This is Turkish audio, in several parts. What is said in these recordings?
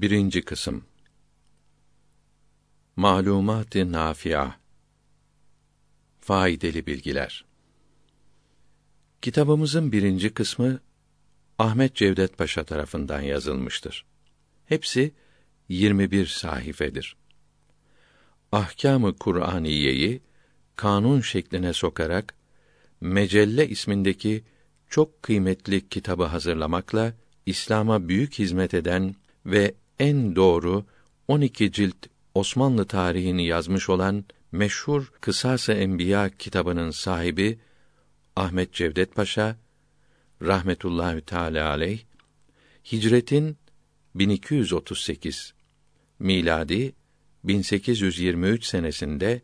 Birinci kısım Malumat-ı Nafia Faydalı bilgiler Kitabımızın birinci kısmı Ahmet Cevdet Paşa tarafından yazılmıştır. Hepsi 21 sayfedir. Ahkamı Kur'aniyeyi kanun şekline sokarak Mecelle ismindeki çok kıymetli kitabı hazırlamakla İslam'a büyük hizmet eden ve en doğru 12 cilt Osmanlı tarihini yazmış olan meşhur Kısas-ı Enbiya kitabının sahibi Ahmet Cevdet Paşa rahmetullahi teala aleyh hicretin 1238 miladi 1823 senesinde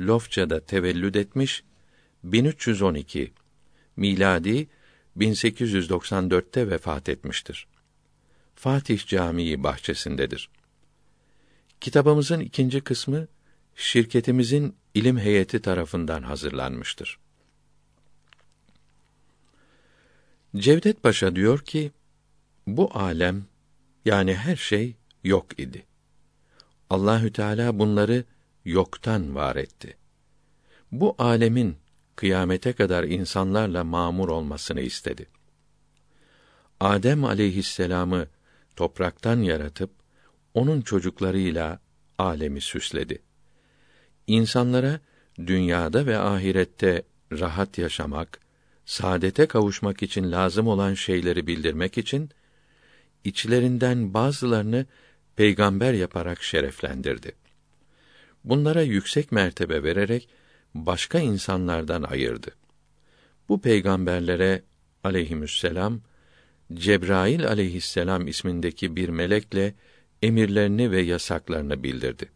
Lofça'da tevellüd etmiş 1312 miladi 1894'te vefat etmiştir. Fatih Camii bahçesindedir. Kitabımızın ikinci kısmı şirketimizin ilim heyeti tarafından hazırlanmıştır. Cevdet Paşa diyor ki, bu alem yani her şey yok idi. Allahü Teala bunları yoktan var etti. Bu alemin kıyamete kadar insanlarla mamur olmasını istedi. Adem aleyhisselamı topraktan yaratıp onun çocuklarıyla alemi süsledi. İnsanlara dünyada ve ahirette rahat yaşamak, saadete kavuşmak için lazım olan şeyleri bildirmek için içlerinden bazılarını peygamber yaparak şereflendirdi. Bunlara yüksek mertebe vererek başka insanlardan ayırdı. Bu peygamberlere aleyhisselam Cebrail aleyhisselam ismindeki bir melekle emirlerini ve yasaklarını bildirdi.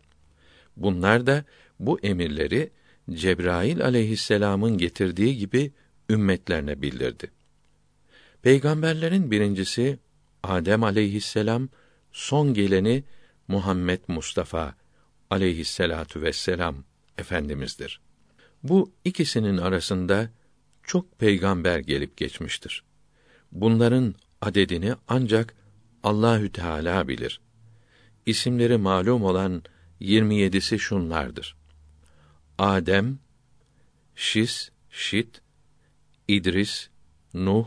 Bunlar da bu emirleri Cebrail aleyhisselamın getirdiği gibi ümmetlerine bildirdi. Peygamberlerin birincisi Adem aleyhisselam, son geleni Muhammed Mustafa aleyhisselatu vesselam efendimizdir. Bu ikisinin arasında çok peygamber gelip geçmiştir. Bunların adedini ancak Allahü Teala bilir. İsimleri malum olan 27'si şunlardır. Adem, Şis, Şit, İdris, Nuh,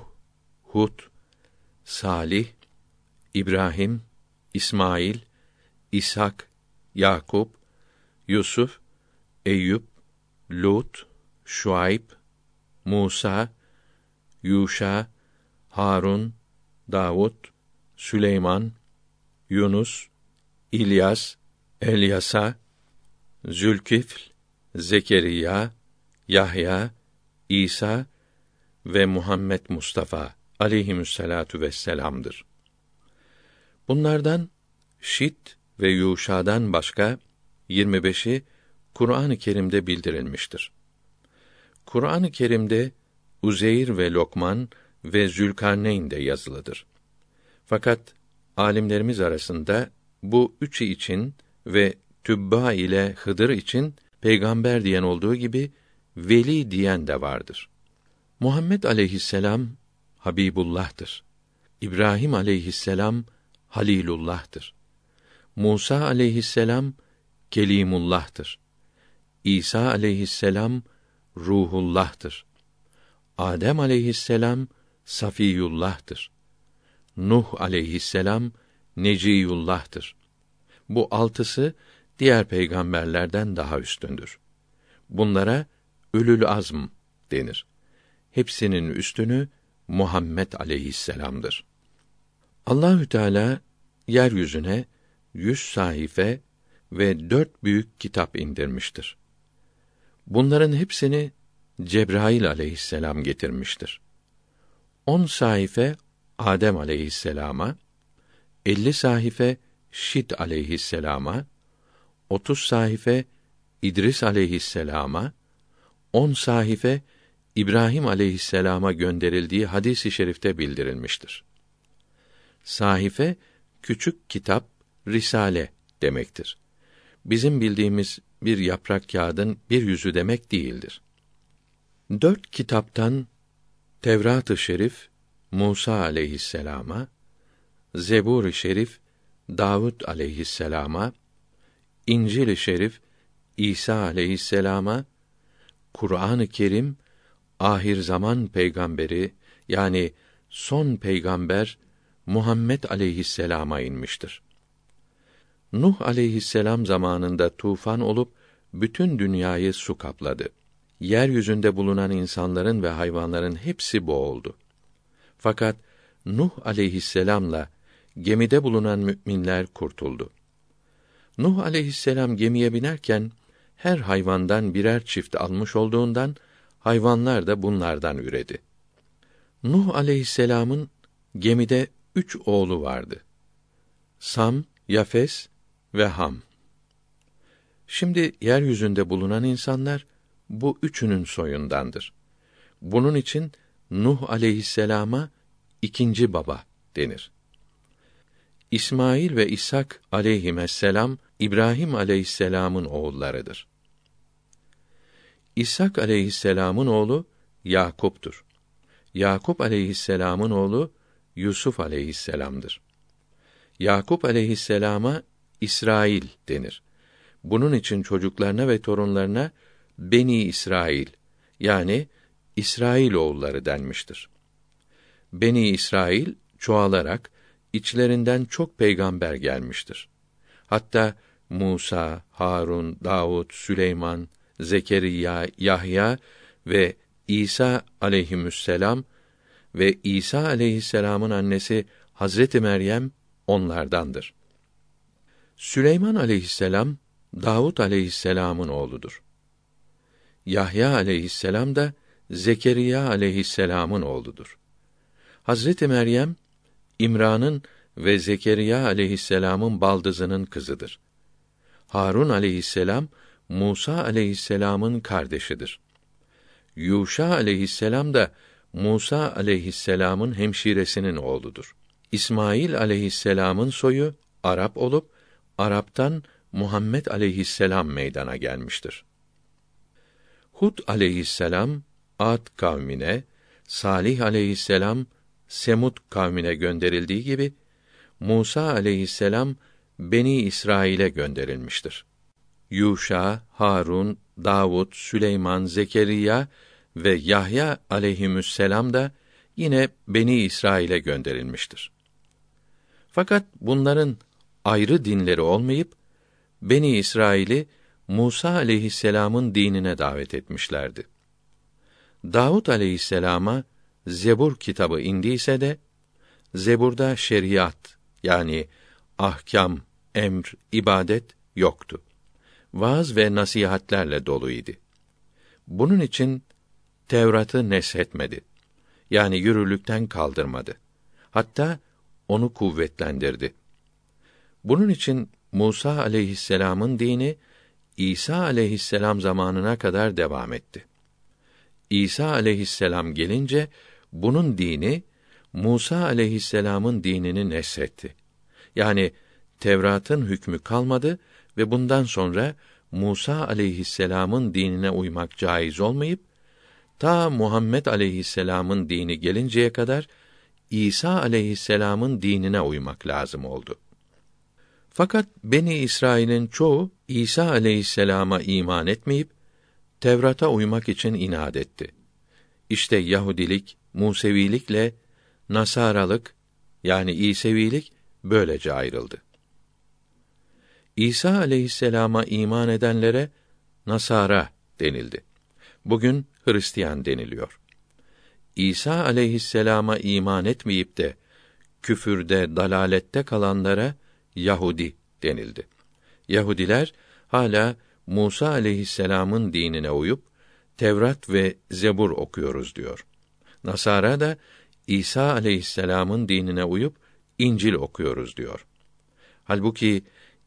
Hud, Salih, İbrahim, İsmail, İshak, Yakup, Yusuf, Eyüp, Lut, Şuayb, Musa, Yuşa, Harun, Davud, Süleyman, Yunus, İlyas, Elyasa, Zülkifl, Zekeriya, Yahya, İsa ve Muhammed Mustafa aleyhissalatu vesselam'dır. Bunlardan Şit ve Yuşa'dan başka 25'i Kur'an-ı Kerim'de bildirilmiştir. Kur'an-ı Kerim'de Uzeyr ve Lokman ve Zülkarneyn de yazılıdır. Fakat alimlerimiz arasında bu üçü için ve Tübba ile Hıdır için peygamber diyen olduğu gibi veli diyen de vardır. Muhammed aleyhisselam Habibullah'tır. İbrahim aleyhisselam Halilullah'tır. Musa aleyhisselam Kelimullah'tır. İsa aleyhisselam Ruhullah'tır. Adem aleyhisselam Safiyullah'tır. Nuh aleyhisselam Neciyullah'tır. Bu altısı diğer peygamberlerden daha üstündür. Bunlara ölül azm denir. Hepsinin üstünü Muhammed aleyhisselam'dır. Allahü Teala yeryüzüne yüz sahife ve dört büyük kitap indirmiştir. Bunların hepsini Cebrail aleyhisselam getirmiştir. On sahife Adem aleyhisselama, elli sahife Şit aleyhisselama, otuz sahife İdris aleyhisselama, on sahife İbrahim aleyhisselama gönderildiği hadis-i şerifte bildirilmiştir. Sahife küçük kitap, risale demektir. Bizim bildiğimiz bir yaprak kağıdın bir yüzü demek değildir. Dört kitaptan Tevrat-ı Şerif Musa aleyhisselama, Zebur-ı Şerif Davud aleyhisselama, İncil-i Şerif İsa aleyhisselama, Kur'an-ı Kerim ahir zaman peygamberi yani son peygamber Muhammed aleyhisselama inmiştir. Nuh aleyhisselam zamanında tufan olup bütün dünyayı su kapladı. Yeryüzünde bulunan insanların ve hayvanların hepsi boğuldu. Fakat Nuh aleyhisselamla gemide bulunan müminler kurtuldu. Nuh aleyhisselam gemiye binerken her hayvandan birer çift almış olduğundan hayvanlar da bunlardan üredi. Nuh aleyhisselamın gemide üç oğlu vardı. Sam, Yafes ve Ham. Şimdi yeryüzünde bulunan insanlar bu üçünün soyundandır. Bunun için Nuh aleyhisselama ikinci baba denir. İsmail ve İshak aleyhisselam İbrahim aleyhisselamın oğullarıdır. İshak aleyhisselamın oğlu Yakup'tur. Yakup aleyhisselamın oğlu Yusuf aleyhisselamdır. Yakup aleyhisselama İsrail denir. Bunun için çocuklarına ve torunlarına Beni İsrail yani İsrail oğulları denmiştir. Beni İsrail çoğalarak içlerinden çok peygamber gelmiştir. Hatta Musa, Harun, Davud, Süleyman, Zekeriya, Yahya ve İsa aleyhisselam ve İsa aleyhisselamın annesi Hazreti Meryem onlardandır. Süleyman aleyhisselam Davud aleyhisselamın oğludur. Yahya aleyhisselam da Zekeriya aleyhisselamın oğludur. Hazreti Meryem İmran'ın ve Zekeriya aleyhisselamın baldızının kızıdır. Harun aleyhisselam Musa aleyhisselamın kardeşidir. Yuşa aleyhisselam da Musa aleyhisselamın hemşiresinin oğludur. İsmail aleyhisselamın soyu Arap olup Arap'tan Muhammed aleyhisselam meydana gelmiştir. Hud aleyhisselam Ad kavmine, Salih aleyhisselam Semud kavmine gönderildiği gibi Musa aleyhisselam Beni İsrail'e gönderilmiştir. Yuşa, Harun, Davud, Süleyman, Zekeriya ve Yahya aleyhisselam da yine Beni İsrail'e gönderilmiştir. Fakat bunların ayrı dinleri olmayıp Beni İsrail'i Musa aleyhisselam'ın dinine davet etmişlerdi. Davud aleyhisselama Zebur kitabı indiyse de Zebur'da şeriat yani ahkam, emr, ibadet yoktu. Vaaz ve nasihatlerle doluydu. Bunun için Tevrat'ı neshetmedi. Yani yürürlükten kaldırmadı. Hatta onu kuvvetlendirdi. Bunun için Musa aleyhisselam'ın dini İsa aleyhisselam zamanına kadar devam etti. İsa aleyhisselam gelince bunun dini Musa aleyhisselam'ın dinini neshetti. Yani Tevrat'ın hükmü kalmadı ve bundan sonra Musa aleyhisselam'ın dinine uymak caiz olmayıp ta Muhammed aleyhisselam'ın dini gelinceye kadar İsa aleyhisselam'ın dinine uymak lazım oldu. Fakat Beni İsrail'in çoğu İsa aleyhisselama iman etmeyip Tevrat'a uymak için inat etti. İşte Yahudilik, Musevilikle Nasaralık yani İsevilik böylece ayrıldı. İsa aleyhisselama iman edenlere Nasara denildi. Bugün Hristiyan deniliyor. İsa aleyhisselama iman etmeyip de küfürde, dalalette kalanlara Yahudi denildi. Yahudiler hala Musa aleyhisselamın dinine uyup Tevrat ve Zebur okuyoruz diyor. Nasara da İsa aleyhisselamın dinine uyup İncil okuyoruz diyor. Halbuki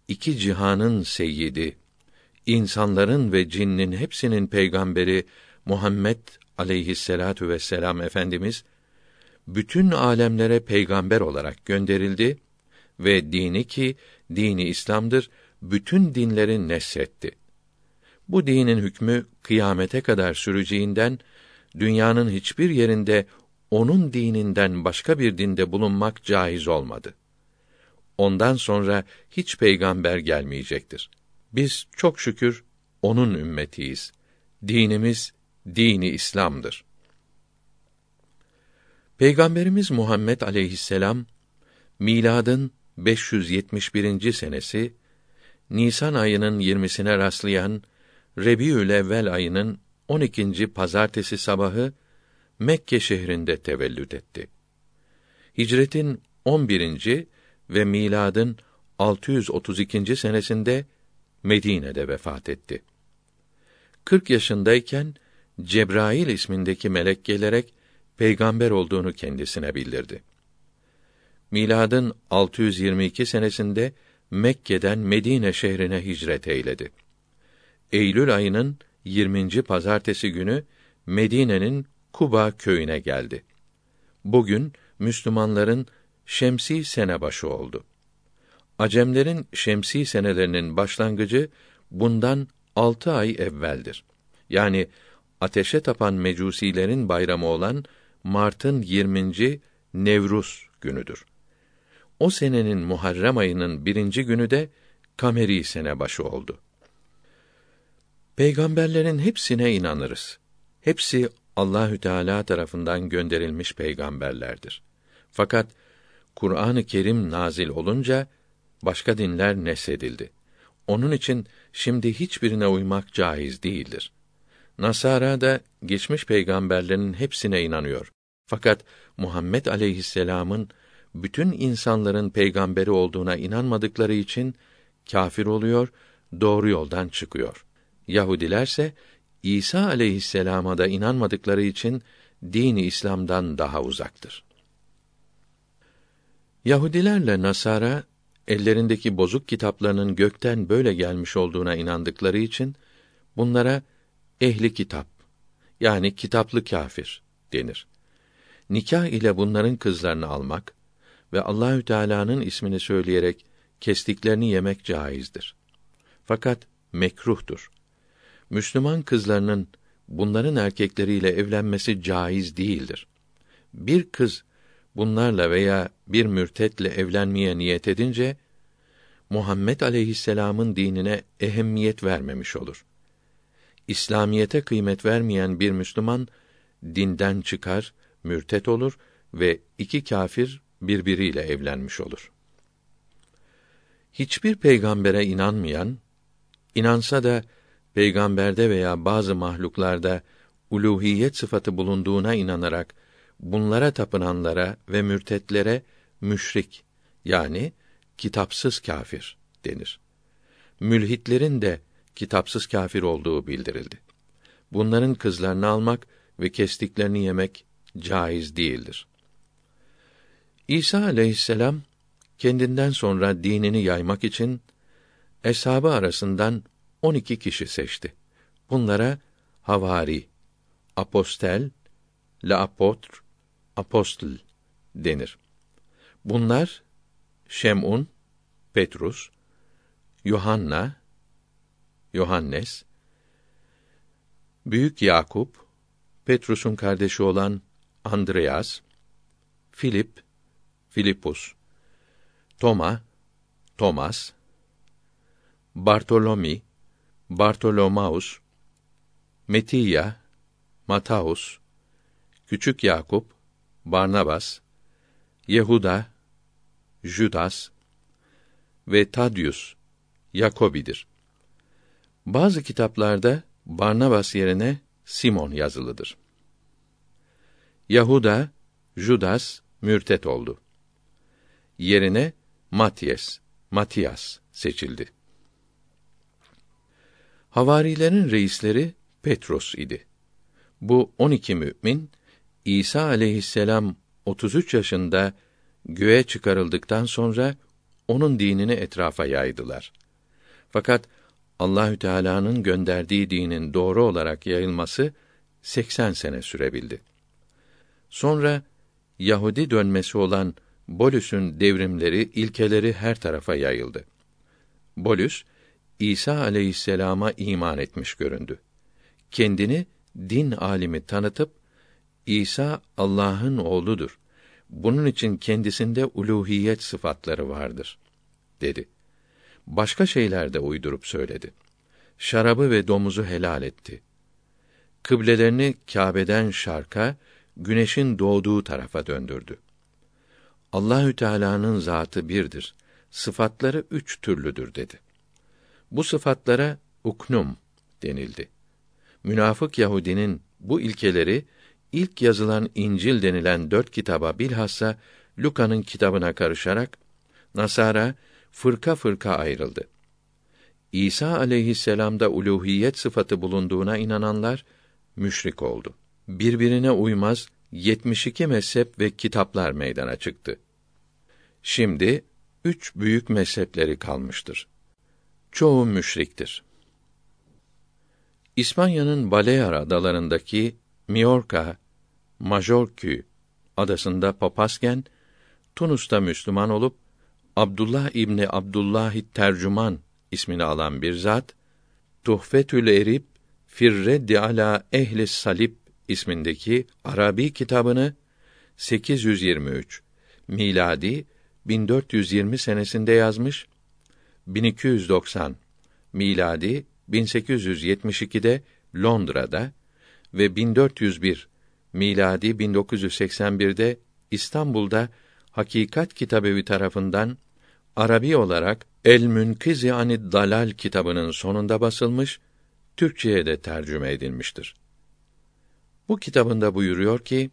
iki cihanın seyyidi, insanların ve cinnin hepsinin peygamberi Muhammed aleyhisselatu vesselam efendimiz bütün alemlere peygamber olarak gönderildi ve dini ki dini İslam'dır bütün dinlerin neshetti. Bu dinin hükmü kıyamete kadar süreceğinden dünyanın hiçbir yerinde onun dininden başka bir dinde bulunmak caiz olmadı. ondan sonra hiç peygamber gelmeyecektir. Biz çok şükür onun ümmetiyiz. Dinimiz dini İslam'dır. Peygamberimiz Muhammed aleyhisselam miladın 571. senesi Nisan ayının 20'sine rastlayan Rebiül Evvel ayının 12. pazartesi sabahı Mekke şehrinde tevellüt etti. Hicretin 11. ve miladın 632. senesinde Medine'de vefat etti. 40 yaşındayken Cebrail ismindeki melek gelerek peygamber olduğunu kendisine bildirdi. Miladın 622 senesinde Mekke'den Medine şehrine hicret eyledi. Eylül ayının 20. pazartesi günü Medine'nin Kuba köyüne geldi. Bugün Müslümanların şemsi sene başı oldu. Acemlerin şemsi senelerinin başlangıcı bundan altı ay evveldir. Yani ateşe tapan mecusilerin bayramı olan Mart'ın 20. Nevruz günüdür. O senenin Muharrem ayının birinci günü de kameri sene başı oldu. Peygamberlerin hepsine inanırız. Hepsi Allahü Teala tarafından gönderilmiş peygamberlerdir. Fakat Kur'an-ı Kerim nazil olunca başka dinler nesedildi. Onun için şimdi hiçbirine uymak caiz değildir. Nasara da geçmiş peygamberlerin hepsine inanıyor. Fakat Muhammed aleyhisselam'ın bütün insanların peygamberi olduğuna inanmadıkları için kafir oluyor, doğru yoldan çıkıyor. Yahudilerse İsa aleyhisselama da inanmadıkları için dini İslam'dan daha uzaktır. Yahudilerle Nasara ellerindeki bozuk kitaplarının gökten böyle gelmiş olduğuna inandıkları için bunlara ehli kitap yani kitaplı kafir denir. Nikah ile bunların kızlarını almak ve Allahü Teala'nın ismini söyleyerek kestiklerini yemek caizdir. Fakat mekruhtur. Müslüman kızlarının bunların erkekleriyle evlenmesi caiz değildir. Bir kız bunlarla veya bir mürtetle evlenmeye niyet edince Muhammed aleyhisselam'ın dinine ehemmiyet vermemiş olur. İslamiyete kıymet vermeyen bir Müslüman dinden çıkar, mürtet olur ve iki kafir birbiriyle evlenmiş olur. Hiçbir peygambere inanmayan, inansa da peygamberde veya bazı mahluklarda uluhiyet sıfatı bulunduğuna inanarak bunlara tapınanlara ve mürtetlere müşrik yani kitapsız kafir denir. Mülhitlerin de kitapsız kafir olduğu bildirildi. Bunların kızlarını almak ve kestiklerini yemek caiz değildir. İsa aleyhisselam kendinden sonra dinini yaymak için eshabı arasından on iki kişi seçti. Bunlara havari, apostel, la apotr, apostl denir. Bunlar Şem'un, Petrus, Yohanna, Yohannes, Büyük Yakup, Petrus'un kardeşi olan Andreas, Filip, Filipus, Toma, Thomas, Bartolomi, Bartolomaus, Metiya, Mataus, Küçük Yakup, Barnabas, Yehuda, Judas ve Tadyus, Yakobidir. Bazı kitaplarda Barnabas yerine Simon yazılıdır. Yahuda, Judas mürtet oldu. Yerine Matyes, Matias seçildi. Havarilerin reisleri Petros idi. Bu 12 mümin İsa aleyhisselam 33 yaşında göğe çıkarıldıktan sonra onun dinini etrafa yaydılar. Fakat Allahü Teala'nın gönderdiği dinin doğru olarak yayılması 80 sene sürebildi. Sonra Yahudi dönmesi olan Bolüs'ün devrimleri, ilkeleri her tarafa yayıldı. Bolüs İsa aleyhisselama iman etmiş göründü. Kendini din alimi tanıtıp İsa Allah'ın oğludur. Bunun için kendisinde uluhiyet sıfatları vardır dedi. Başka şeyler de uydurup söyledi. Şarabı ve domuzu helal etti. Kıblelerini Kâbe'den şarka, güneşin doğduğu tarafa döndürdü. Allahü Teala'nın zatı birdir. Sıfatları üç türlüdür dedi. Bu sıfatlara uknum denildi. Münafık Yahudinin bu ilkeleri ilk yazılan İncil denilen dört kitaba bilhassa Luka'nın kitabına karışarak Nasara fırka fırka ayrıldı. İsa aleyhisselamda uluhiyet sıfatı bulunduğuna inananlar müşrik oldu. Birbirine uymaz 72 mezhep ve kitaplar meydana çıktı. Şimdi üç büyük mezhepleri kalmıştır. Çoğu müşriktir. İspanya'nın Balear adalarındaki Miorca, Majorkü adasında papazken Tunus'ta Müslüman olup Abdullah İbni Abdullah Tercüman ismini alan bir zat Tuhfetül Erib Firreddi ala Ehli Salib ismindeki Arabi kitabını 823 miladi 1420 senesinde yazmış. 1290 miladi 1872'de Londra'da ve 1401 miladi 1981'de İstanbul'da Hakikat Kitabevi tarafından Arabi olarak El Münkizi Anid Dalal kitabının sonunda basılmış, Türkçeye de tercüme edilmiştir. Bu kitabında buyuruyor ki,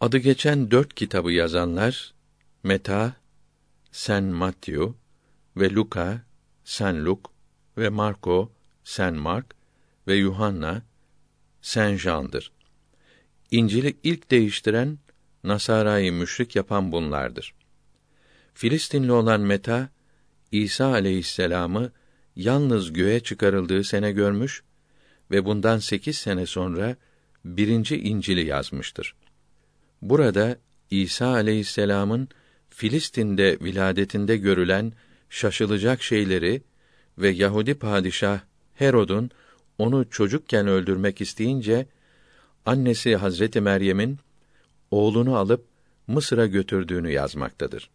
adı geçen dört kitabı yazanlar, Meta, Sen Matthew ve Luka, Sen Luk ve Marko, Sen Mark ve Yuhanna, Sen Jan'dır. İncil'i ilk değiştiren, Nasara'yı müşrik yapan bunlardır. Filistinli olan Meta, İsa aleyhisselamı yalnız göğe çıkarıldığı sene görmüş ve bundan sekiz sene sonra birinci İncil'i yazmıştır. Burada İsa aleyhisselamın Filistin'de viladetinde görülen şaşılacak şeyleri ve Yahudi padişah Herod'un onu çocukken öldürmek isteyince annesi Hazreti Meryem'in oğlunu alıp Mısır'a götürdüğünü yazmaktadır.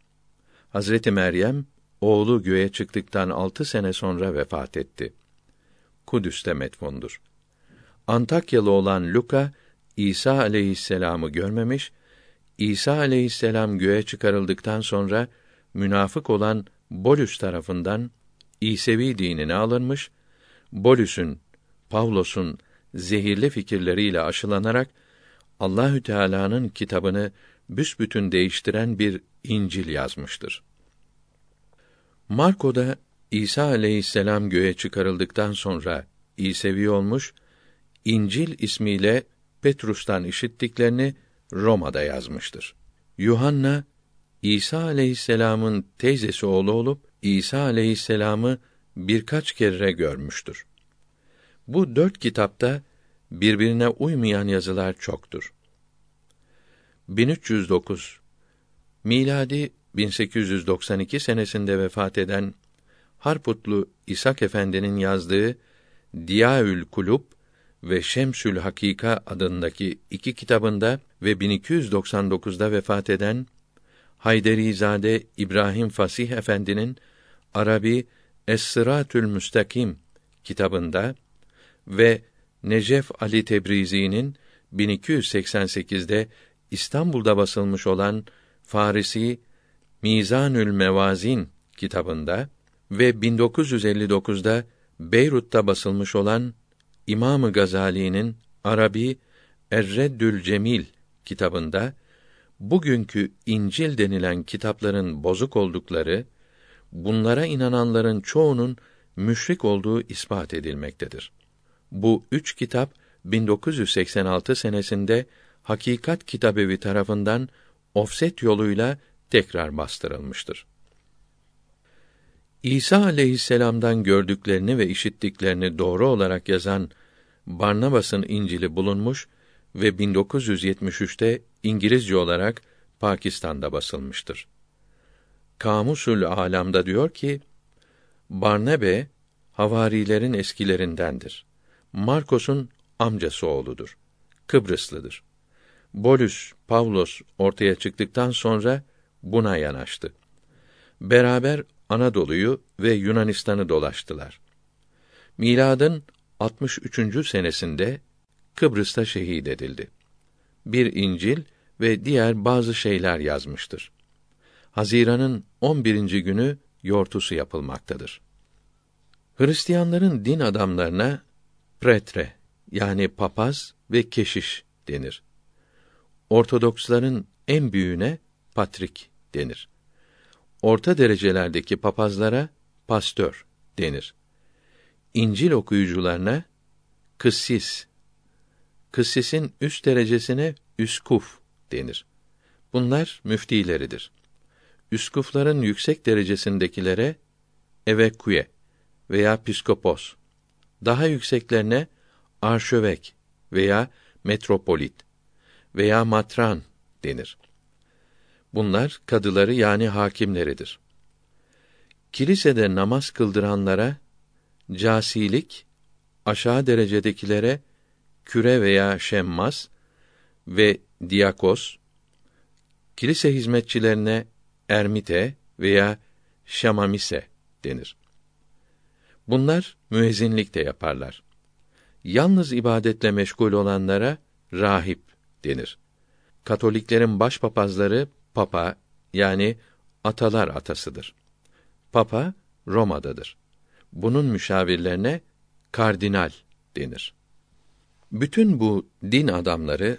Hazreti Meryem oğlu göğe çıktıktan altı sene sonra vefat etti. Kudüs'te metfundur. Antakyalı olan Luka İsa aleyhisselamı görmemiş, İsa aleyhisselam göğe çıkarıldıktan sonra münafık olan Bolüs tarafından İsevi dinine alınmış, Bolüs'ün, Pavlos'un zehirli fikirleriyle aşılanarak Allahü Teala'nın kitabını büsbütün değiştiren bir İncil yazmıştır. Marko da İsa aleyhisselam göğe çıkarıldıktan sonra İsevi olmuş, İncil ismiyle Petrus'tan işittiklerini Roma'da yazmıştır. Yuhanna İsa aleyhisselamın teyzesi oğlu olup İsa aleyhisselamı birkaç kere görmüştür. Bu dört kitapta birbirine uymayan yazılar çoktur. 1309 miladi 1892 senesinde vefat eden Harputlu İshak Efendi'nin yazdığı Diyaül Kulub ve Şemsül Hakika adındaki iki kitabında ve 1299'da vefat eden Hayderizade İbrahim Fasih Efendi'nin Arabi Es-Sıratül Müstakim kitabında ve Necef Ali Tebrizi'nin 1288'de İstanbul'da basılmış olan Farisi Mizanül Mevazin kitabında ve 1959'da Beyrut'ta basılmış olan İmamı Gazali'nin Arabi Erreddül Cemil kitabında bugünkü İncil denilen kitapların bozuk oldukları, bunlara inananların çoğunun müşrik olduğu ispat edilmektedir. Bu üç kitap 1986 senesinde Hakikat Kitabevi tarafından ofset yoluyla tekrar bastırılmıştır. İsa aleyhisselam'dan gördüklerini ve işittiklerini doğru olarak yazan Barnabas'ın İncil'i bulunmuş ve 1973'te İngilizce olarak Pakistan'da basılmıştır. Kamusül Alam'da diyor ki, Barnabe havarilerin eskilerindendir. Markos'un amcası oğludur. Kıbrıslıdır. Bolus Pavlos ortaya çıktıktan sonra buna yanaştı. Beraber Anadolu'yu ve Yunanistan'ı dolaştılar. Miladın 63. senesinde Kıbrıs'ta şehit edildi. Bir İncil ve diğer bazı şeyler yazmıştır. Haziran'ın 11. günü yortusu yapılmaktadır. Hristiyanların din adamlarına pretre yani papaz ve keşiş denir. Ortodoksların en büyüğüne patrik denir. Orta derecelerdeki papazlara pastör denir. İncil okuyucularına kıssis, kıssisin üst derecesine üskuf denir. Bunlar müftileridir. Üskufların yüksek derecesindekilere evekuye veya piskopos, daha yükseklerine arşövek veya metropolit veya matran denir. Bunlar kadıları yani hakimleridir. Kilisede namaz kıldıranlara casilik, aşağı derecedekilere küre veya şemmas ve diakos, kilise hizmetçilerine ermite veya şamamise denir. Bunlar müezzinlik de yaparlar. Yalnız ibadetle meşgul olanlara rahip denir. Katoliklerin başpapazları papa yani atalar atasıdır. Papa Roma'dadır. Bunun müşavirlerine kardinal denir. Bütün bu din adamları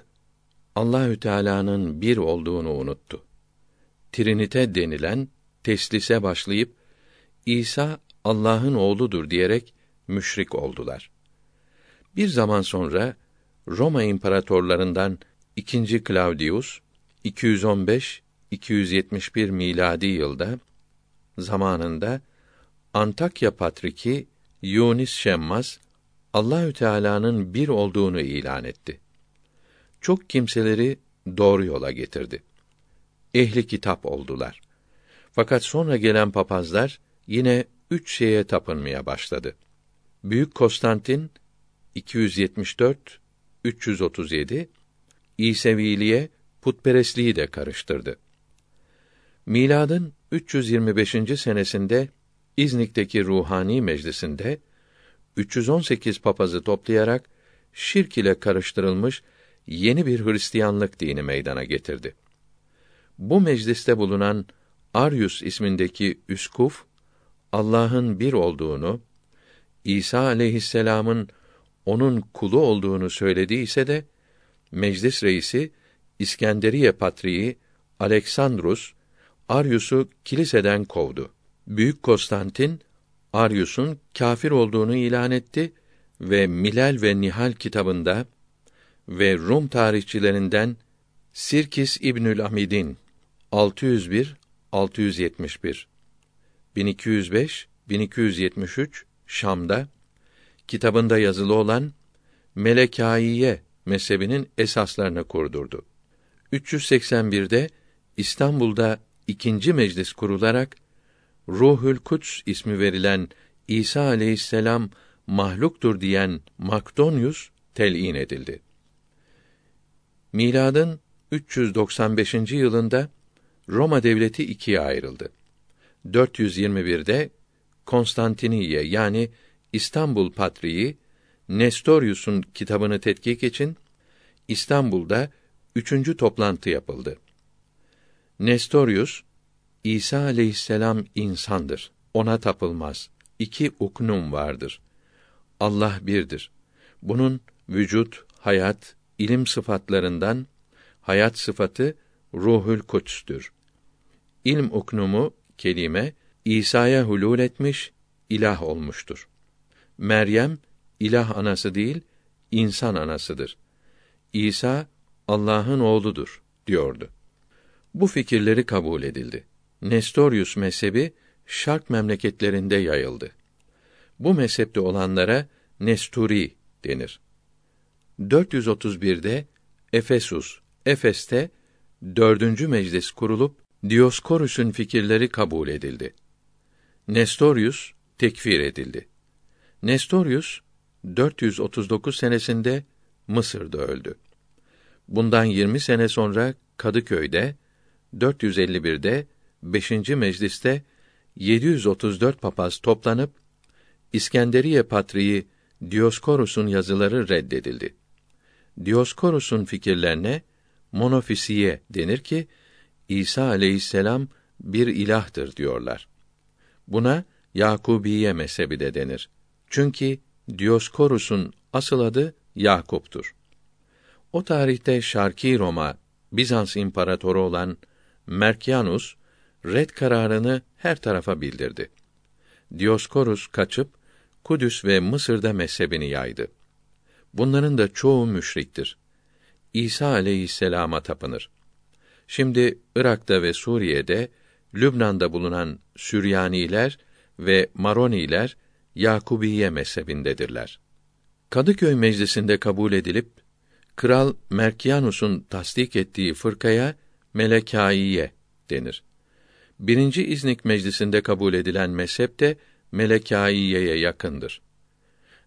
Allahü Teala'nın bir olduğunu unuttu. Trinite denilen teslise başlayıp İsa Allah'ın oğludur diyerek müşrik oldular. Bir zaman sonra Roma imparatorlarından ikinci Claudius 215 271 miladi yılda zamanında Antakya patriki Yunis Şemmas Allahü Teala'nın bir olduğunu ilan etti. Çok kimseleri doğru yola getirdi. Ehli kitap oldular. Fakat sonra gelen papazlar yine üç şeye tapınmaya başladı. Büyük Konstantin 274 337 İseviliğe putperestliği de karıştırdı. Miladın 325. senesinde İznik'teki ruhani meclisinde 318 papazı toplayarak şirk ile karıştırılmış yeni bir Hristiyanlık dini meydana getirdi. Bu mecliste bulunan Arius ismindeki üskuf Allah'ın bir olduğunu, İsa aleyhisselam'ın onun kulu olduğunu söylediyse de meclis reisi İskenderiye patriği Aleksandrus Arius'u kiliseden kovdu. Büyük Konstantin Arius'un kafir olduğunu ilan etti ve Milal ve Nihal kitabında ve Rum tarihçilerinden Sirkis İbnül Amid'in 601 671 1205 1273 Şam'da kitabında yazılı olan Melekaiye mezhebinin esaslarını kurdurdu. 381'de İstanbul'da ikinci meclis kurularak Ruhül Kuds ismi verilen İsa aleyhisselam mahluktur diyen Makdonyus telin edildi. Miladın 395. yılında Roma devleti ikiye ayrıldı. 421'de Konstantiniye yani İstanbul Patriği Nestorius'un kitabını tetkik için İstanbul'da üçüncü toplantı yapıldı. Nestorius, İsa aleyhisselam insandır. Ona tapılmaz. İki uknum vardır. Allah birdir. Bunun vücut, hayat, ilim sıfatlarından hayat sıfatı ruhül kuts'tür. İlm uknumu kelime İsa'ya hulul etmiş, ilah olmuştur. Meryem ilah anası değil, insan anasıdır. İsa Allah'ın oğludur diyordu. Bu fikirleri kabul edildi. Nestorius mezhebi şark memleketlerinde yayıldı. Bu mezhepte olanlara Nesturi denir. 431'de Efesus, Efes'te dördüncü meclis kurulup Dioskorus'un fikirleri kabul edildi. Nestorius tekfir edildi. Nestorius 439 senesinde Mısır'da öldü. Bundan 20 sene sonra Kadıköy'de 451'de 5. mecliste 734 papaz toplanıp İskenderiye patriği Dioskorus'un yazıları reddedildi. Dioskorus'un fikirlerine monofisiye denir ki İsa aleyhisselam bir ilahtır diyorlar. Buna Yakubiye mezhebi de denir. Çünkü Dioskorus'un asıl adı Yakup'tur. O tarihte Şarki Roma Bizans imparatoru olan Merkianus red kararını her tarafa bildirdi. Dioskorus kaçıp Kudüs ve Mısır'da mezhebini yaydı. Bunların da çoğu müşriktir. İsa aleyhisselama tapınır. Şimdi Irak'ta ve Suriye'de, Lübnan'da bulunan Süryaniler ve Maroniler Yakubiye mezhebindedirler. Kadıköy Meclisi'nde kabul edilip Kral Merkianus'un tasdik ettiği fırkaya Melekaiye denir. Birinci İznik Meclisi'nde kabul edilen mezhep de Melekaiye'ye yakındır.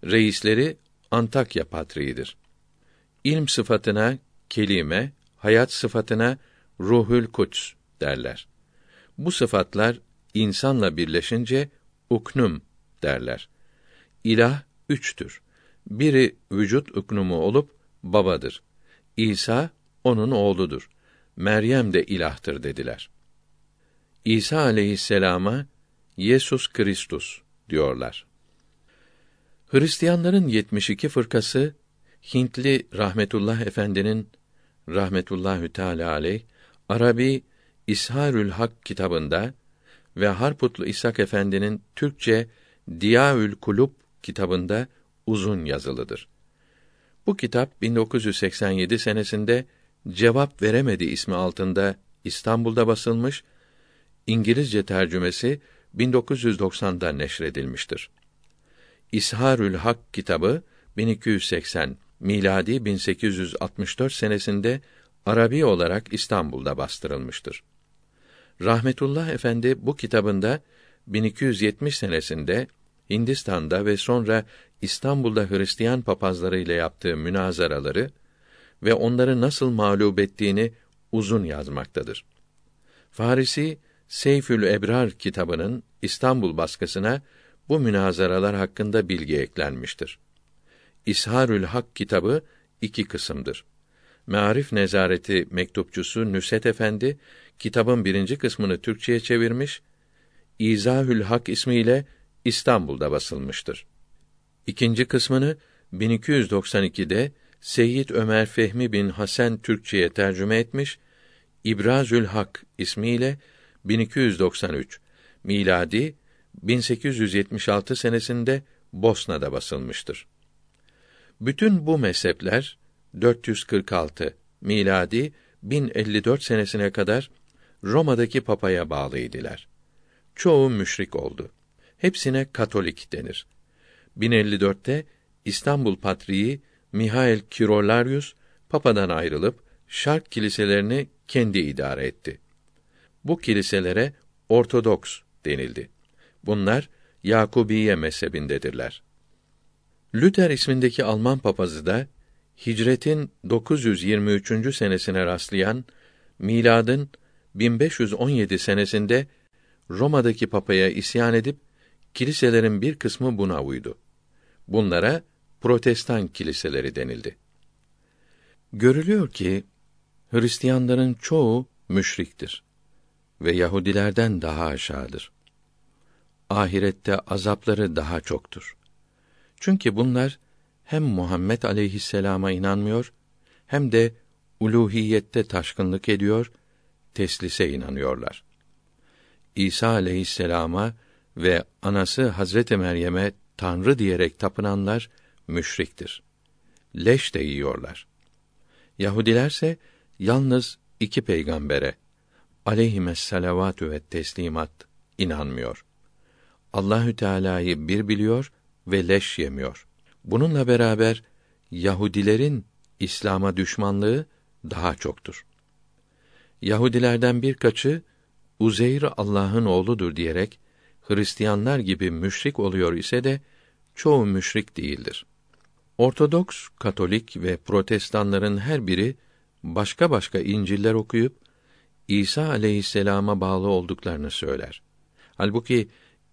Reisleri Antakya patriğidir. İlm sıfatına kelime, hayat sıfatına ruhül kuts derler. Bu sıfatlar insanla birleşince uknum derler. İlah üçtür. Biri vücut uknumu olup babadır. İsa onun oğludur. Meryem de ilahtır dediler. İsa aleyhisselama Yesus Kristus diyorlar. Hristiyanların 72 fırkası Hintli Rahmetullah Efendi'nin rahmetullahü teala aleyh Arabi İsharül Hak kitabında ve Harputlu İshak Efendi'nin Türkçe Diyaül Kulub kitabında uzun yazılıdır. Bu kitap 1987 senesinde Cevap Veremedi ismi altında İstanbul'da basılmış, İngilizce tercümesi 1990'da neşredilmiştir. İsharül Hak kitabı 1280 miladi 1864 senesinde Arabi olarak İstanbul'da bastırılmıştır. Rahmetullah Efendi bu kitabında 1270 senesinde Hindistan'da ve sonra İstanbul'da Hristiyan papazları ile yaptığı münazaraları ve onları nasıl mağlup ettiğini uzun yazmaktadır. Farisi Seyfül Ebrar kitabının İstanbul baskısına bu münazaralar hakkında bilgi eklenmiştir. İsharül Hak kitabı iki kısımdır. Mearif Nezareti mektupçusu Nüset Efendi kitabın birinci kısmını Türkçeye çevirmiş, İzahül Hak ismiyle İstanbul'da basılmıştır. İkinci kısmını 1292'de Seyyid Ömer Fehmi bin Hasan Türkçeye tercüme etmiş, İbrazül Hak ismiyle 1293 miladi 1876 senesinde Bosna'da basılmıştır. Bütün bu mezhepler 446 miladi 1054 senesine kadar Roma'daki papaya bağlıydılar. Çoğu müşrik oldu. Hepsine Katolik denir. 1054'te İstanbul Patriği Mihail Kirolarius papadan ayrılıp şark kiliselerini kendi idare etti. Bu kiliselere Ortodoks denildi. Bunlar Yakubiye mezhebindedirler. Luther ismindeki Alman papazı da Hicretin 923. senesine rastlayan miladın 1517 senesinde Roma'daki papaya isyan edip kiliselerin bir kısmı buna uydu. Bunlara Protestan kiliseleri denildi. Görülüyor ki Hristiyanların çoğu müşriktir ve Yahudilerden daha aşağıdır. Ahirette azapları daha çoktur. Çünkü bunlar hem Muhammed aleyhisselama inanmıyor hem de uluhiyette taşkınlık ediyor, teslise inanıyorlar. İsa aleyhisselama ve anası Hazreti Meryem'e Tanrı diyerek tapınanlar müşriktir. Leş de yiyorlar. Yahudilerse yalnız iki peygambere aleyhimes salavatü ve teslimat inanmıyor. Allahü Teala'yı bir biliyor ve leş yemiyor. Bununla beraber Yahudilerin İslam'a düşmanlığı daha çoktur. Yahudilerden birkaçı Uzeyr Allah'ın oğludur diyerek Hristiyanlar gibi müşrik oluyor ise de çoğu müşrik değildir. Ortodoks, Katolik ve Protestanların her biri başka başka İncil'ler okuyup İsa aleyhisselama bağlı olduklarını söyler. Halbuki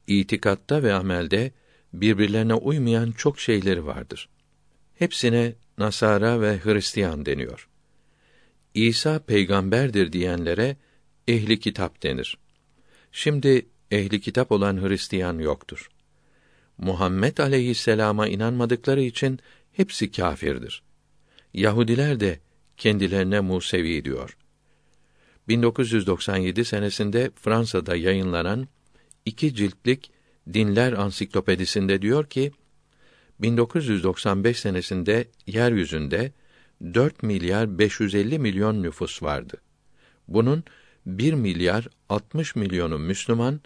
itikatta ve amelde birbirlerine uymayan çok şeyleri vardır. Hepsine Nasara ve Hristiyan deniyor. İsa peygamberdir diyenlere ehli kitap denir. Şimdi ehli kitap olan Hristiyan yoktur. Muhammed aleyhisselama inanmadıkları için hepsi kâfirdir. Yahudiler de kendilerine Musevi diyor. 1997 senesinde Fransa'da yayınlanan iki ciltlik Dinler Ansiklopedisinde diyor ki 1995 senesinde yeryüzünde 4 milyar 550 milyon nüfus vardı. Bunun 1 milyar 60 milyonu Müslüman,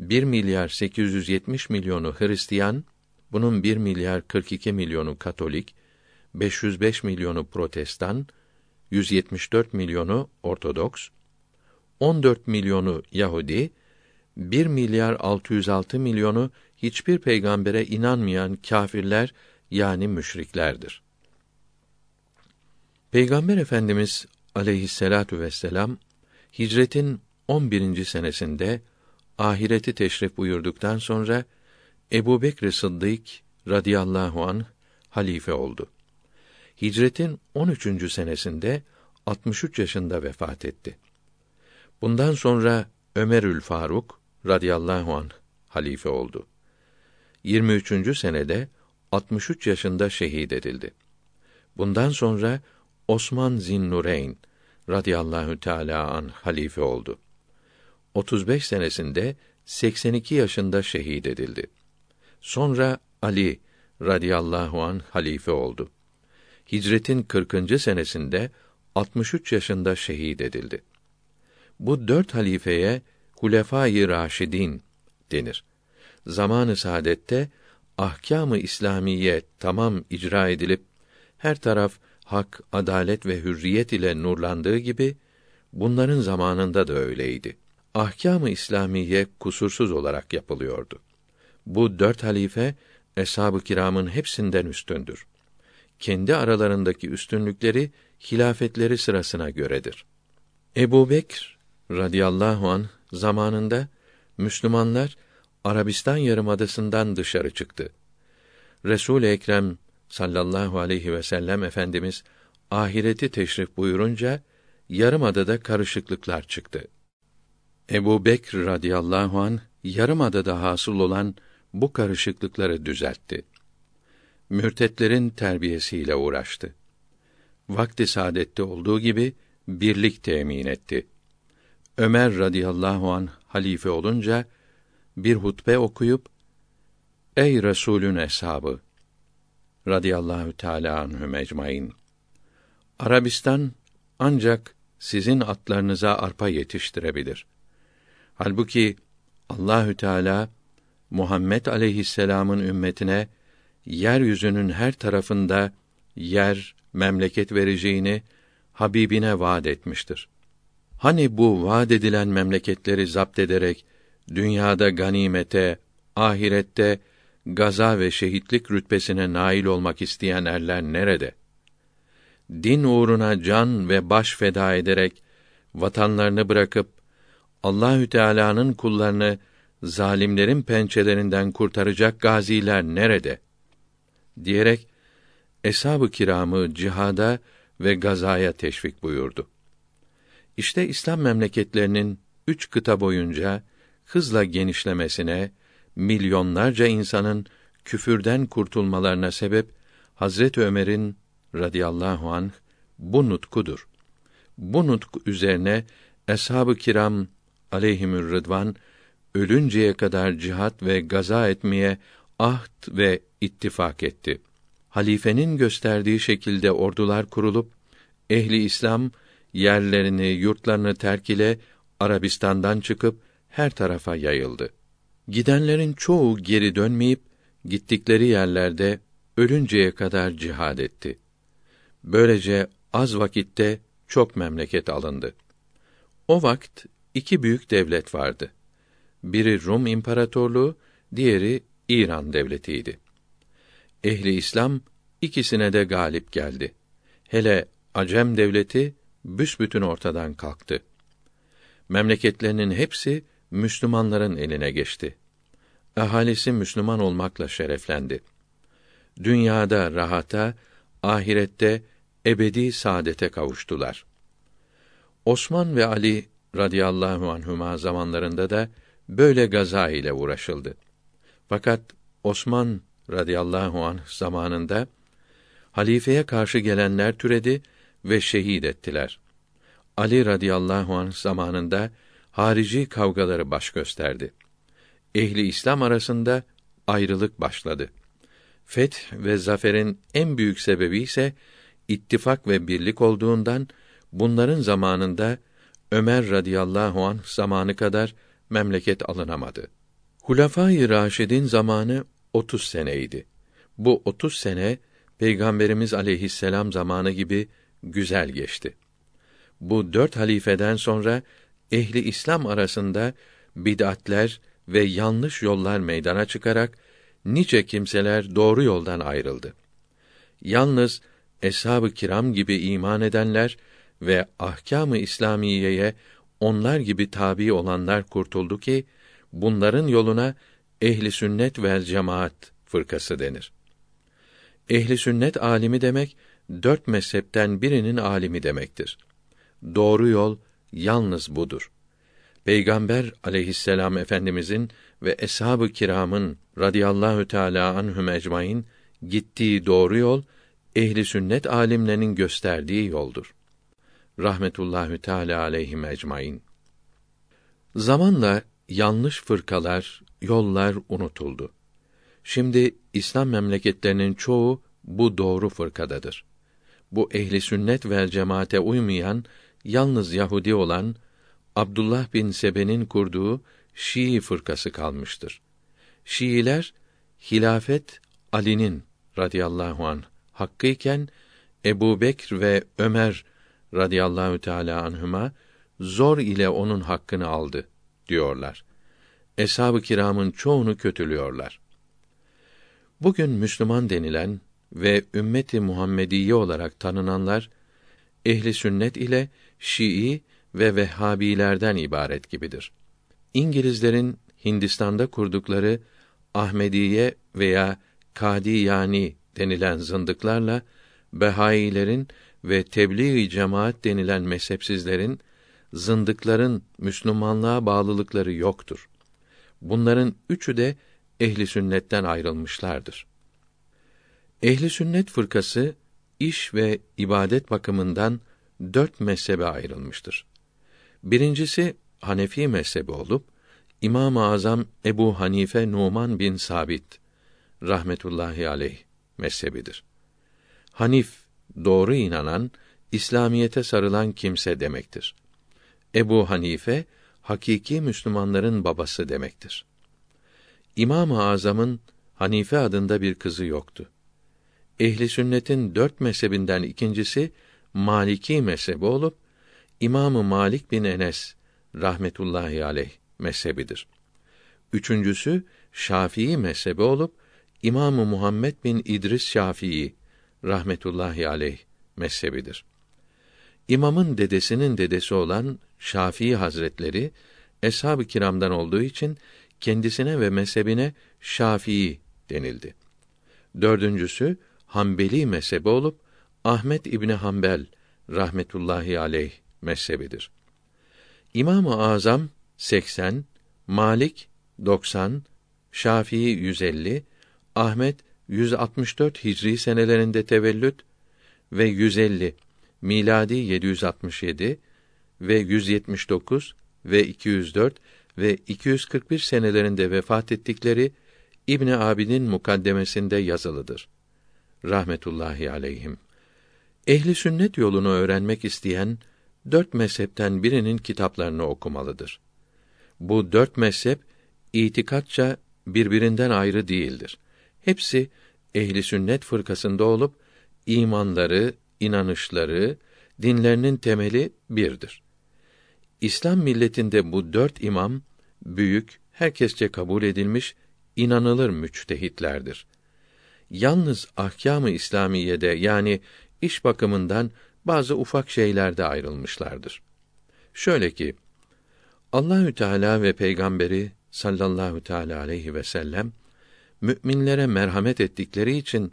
1 milyar 870 milyonu Hristiyan, bunun 1 milyar 42 milyonu Katolik, 505 milyonu Protestan, 174 milyonu Ortodoks, 14 milyonu Yahudi, 1 milyar 606 milyonu hiçbir peygambere inanmayan kâfirler yani müşriklerdir. Peygamber Efendimiz aleyhisselatu vesselam hicretin 11. senesinde ahireti teşrif buyurduktan sonra Ebu Bekr Sıddık radıyallahu an halife oldu. Hicretin 13. senesinde 63 yaşında vefat etti. Bundan sonra Ömerül Faruk radıyallahu an halife oldu. 23. senede 63 yaşında şehit edildi. Bundan sonra Osman Zinnureyn radıyallahu teala an halife oldu. 35 senesinde 82 yaşında şehit edildi. Sonra Ali radıyallahu an halife oldu. Hicretin 40. senesinde 63 yaşında şehit edildi. Bu dört halifeye Hulefâ-i Raşidin denir. Zamanı saadette ahkâm-ı İslamiye tamam icra edilip her taraf hak, adalet ve hürriyet ile nurlandığı gibi bunların zamanında da öyleydi. Ahkâm-ı İslamiye kusursuz olarak yapılıyordu. Bu dört halife eshab-ı kiramın hepsinden üstündür. Kendi aralarındaki üstünlükleri hilafetleri sırasına göredir. Ebu Bekr radıyallahu an zamanında Müslümanlar Arabistan yarımadasından dışarı çıktı. Resul Ekrem sallallahu aleyhi ve sellem efendimiz ahireti teşrif buyurunca yarımadada karışıklıklar çıktı. Ebu Bekr radıyallahu an yarımadada hasıl olan bu karışıklıkları düzeltti. Mürtetlerin terbiyesiyle uğraştı. Vakti saadette olduğu gibi birlik temin etti. Ömer radıyallahu an halife olunca bir hutbe okuyup Ey Resulün eshabı radıyallahu teala anhum ecmaîn. Arabistan ancak sizin atlarınıza arpa yetiştirebilir. Halbuki Allahü Teala Muhammed aleyhisselam'ın ümmetine yeryüzünün her tarafında yer, memleket vereceğini Habibine vaad etmiştir. Hani bu vaad edilen memleketleri zapt ederek dünyada ganimete, ahirette gaza ve şehitlik rütbesine nail olmak isteyen erler nerede? Din uğruna can ve baş feda ederek vatanlarını bırakıp Allahü Teala'nın kullarını zalimlerin pençelerinden kurtaracak gaziler nerede? diyerek eshab-ı kiramı cihada ve gazaya teşvik buyurdu. İşte İslam memleketlerinin üç kıta boyunca hızla genişlemesine, milyonlarca insanın küfürden kurtulmalarına sebep Hazret Ömer'in radıyallahu anh bu nutkudur. Bu nutku üzerine eshab-ı kiram aleyhimür rıdvan ölünceye kadar cihat ve gaza etmeye ahd ve ittifak etti. Halifenin gösterdiği şekilde ordular kurulup ehli İslam yerlerini, yurtlarını terk ile Arabistan'dan çıkıp her tarafa yayıldı. Gidenlerin çoğu geri dönmeyip gittikleri yerlerde ölünceye kadar cihad etti. Böylece az vakitte çok memleket alındı. O vakt iki büyük devlet vardı. Biri Rum İmparatorluğu, diğeri İran devletiydi. Ehli İslam ikisine de galip geldi. Hele Acem devleti büsbütün ortadan kalktı. Memleketlerinin hepsi Müslümanların eline geçti. Ahalisi Müslüman olmakla şereflendi. Dünyada rahata, ahirette ebedi saadete kavuştular. Osman ve Ali radıyallahu anhuma zamanlarında da böyle gaza ile uğraşıldı. Fakat Osman radıyallahu anh zamanında halifeye karşı gelenler türedi ve şehit ettiler. Ali radıyallahu anh zamanında harici kavgaları baş gösterdi. Ehli İslam arasında ayrılık başladı. Feth ve zaferin en büyük sebebi ise ittifak ve birlik olduğundan bunların zamanında Ömer radıyallahu anh zamanı kadar memleket alınamadı. Hulefâ-i Raşid'in zamanı 30 seneydi. Bu 30 sene Peygamberimiz aleyhisselam zamanı gibi güzel geçti. Bu dört halifeden sonra ehli İslam arasında bid'atler ve yanlış yollar meydana çıkarak nice kimseler doğru yoldan ayrıldı. Yalnız eshab-ı kiram gibi iman edenler ve ahkâm-ı İslamiyeye onlar gibi tabi olanlar kurtuldu ki bunların yoluna ehli sünnet ve cemaat fırkası denir. Ehli sünnet alimi demek dört mezhepten birinin alimi demektir. Doğru yol yalnız budur. Peygamber aleyhisselam efendimizin ve eshab-ı kiramın radıyallahu teala anhum ecmaîn gittiği doğru yol ehli sünnet alimlerinin gösterdiği yoldur. Rahmetullahi teala aleyhim ecmaîn. Zamanla yanlış fırkalar, yollar unutuldu. Şimdi İslam memleketlerinin çoğu bu doğru fırkadadır. Bu ehli sünnet ve cemaate uymayan, yalnız Yahudi olan Abdullah bin Sebe'nin kurduğu Şii fırkası kalmıştır. Şiiler hilafet Ali'nin radıyallahu an hakkı iken Ebu Bekr ve Ömer radıyallahu teala anhuma zor ile onun hakkını aldı diyorlar. Eshab-ı kiramın çoğunu kötülüyorlar. Bugün Müslüman denilen ve ümmeti Muhammediye olarak tanınanlar ehli sünnet ile Şii ve Vehhabilerden ibaret gibidir. İngilizlerin Hindistan'da kurdukları Ahmediye veya Kadiyani denilen zındıklarla Behailerin ve tebliğ-i cemaat denilen mezhepsizlerin zındıkların Müslümanlığa bağlılıkları yoktur. Bunların üçü de ehli sünnetten ayrılmışlardır. Ehli sünnet fırkası iş ve ibadet bakımından dört mezhebe ayrılmıştır. Birincisi Hanefi mezhebi olup İmam-ı Azam Ebu Hanife Numan bin Sabit rahmetullahi aleyh mezhebidir. Hanif doğru inanan, İslamiyete sarılan kimse demektir. Ebu Hanife hakiki Müslümanların babası demektir. İmam-ı Azam'ın Hanife adında bir kızı yoktu. Ehli sünnetin dört mezhebinden ikincisi Maliki mezhebi olup İmamı Malik bin Enes rahmetullahi aleyh mezhebidir. Üçüncüsü Şafii mezhebi olup İmamı Muhammed bin İdris Şafii rahmetullahi aleyh mezhebidir. İmamın dedesinin dedesi olan Şafii Hazretleri eshab-ı kiramdan olduğu için kendisine ve mezhebine Şafii denildi. Dördüncüsü Hanbeli mezhebi olup Ahmet İbni Hanbel rahmetullahi aleyh mezhebidir. İmam-ı Azam 80, Malik 90, Şafii 150, Ahmet 164 Hicri senelerinde tevellüt ve 150 miladi 767 ve 179 ve 204 ve 241 senelerinde vefat ettikleri İbn Abidin mukaddemesinde yazılıdır. Rahmetullahi aleyhim. Ehli sünnet yolunu öğrenmek isteyen dört mezhepten birinin kitaplarını okumalıdır. Bu dört mezhep itikatça birbirinden ayrı değildir. Hepsi ehli sünnet fırkasında olup imanları, inanışları, dinlerinin temeli birdir. İslam milletinde bu dört imam büyük, herkesçe kabul edilmiş, inanılır müçtehitlerdir. Yalnız ahkâm-ı İslamiyede yani iş bakımından bazı ufak şeylerde ayrılmışlardır. Şöyle ki Allahü Teala ve peygamberi sallallahu teala aleyhi ve sellem müminlere merhamet ettikleri için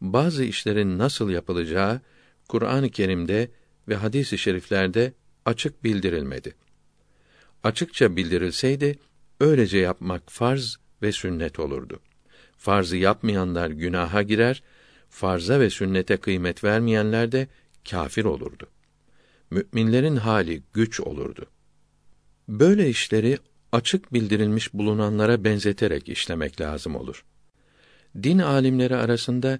bazı işlerin nasıl yapılacağı Kur'an-ı Kerim'de ve hadis-i şeriflerde açık bildirilmedi. Açıkça bildirilseydi öylece yapmak farz ve sünnet olurdu. Farzı yapmayanlar günaha girer, farza ve sünnete kıymet vermeyenler de kafir olurdu. Müminlerin hali güç olurdu. Böyle işleri açık bildirilmiş bulunanlara benzeterek işlemek lazım olur. Din alimleri arasında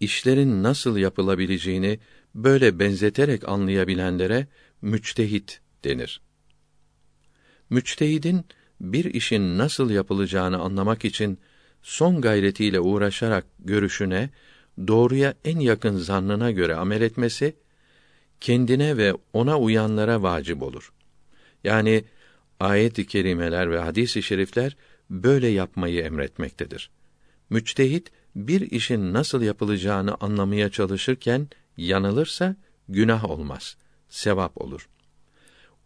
işlerin nasıl yapılabileceğini böyle benzeterek anlayabilenlere müçtehit denir. Müçtehidin bir işin nasıl yapılacağını anlamak için son gayretiyle uğraşarak görüşüne, doğruya en yakın zannına göre amel etmesi kendine ve ona uyanlara vacip olur. Yani ayet-i kerimeler ve hadis-i şerifler böyle yapmayı emretmektedir. Müçtehit bir işin nasıl yapılacağını anlamaya çalışırken yanılırsa günah olmaz, sevap olur.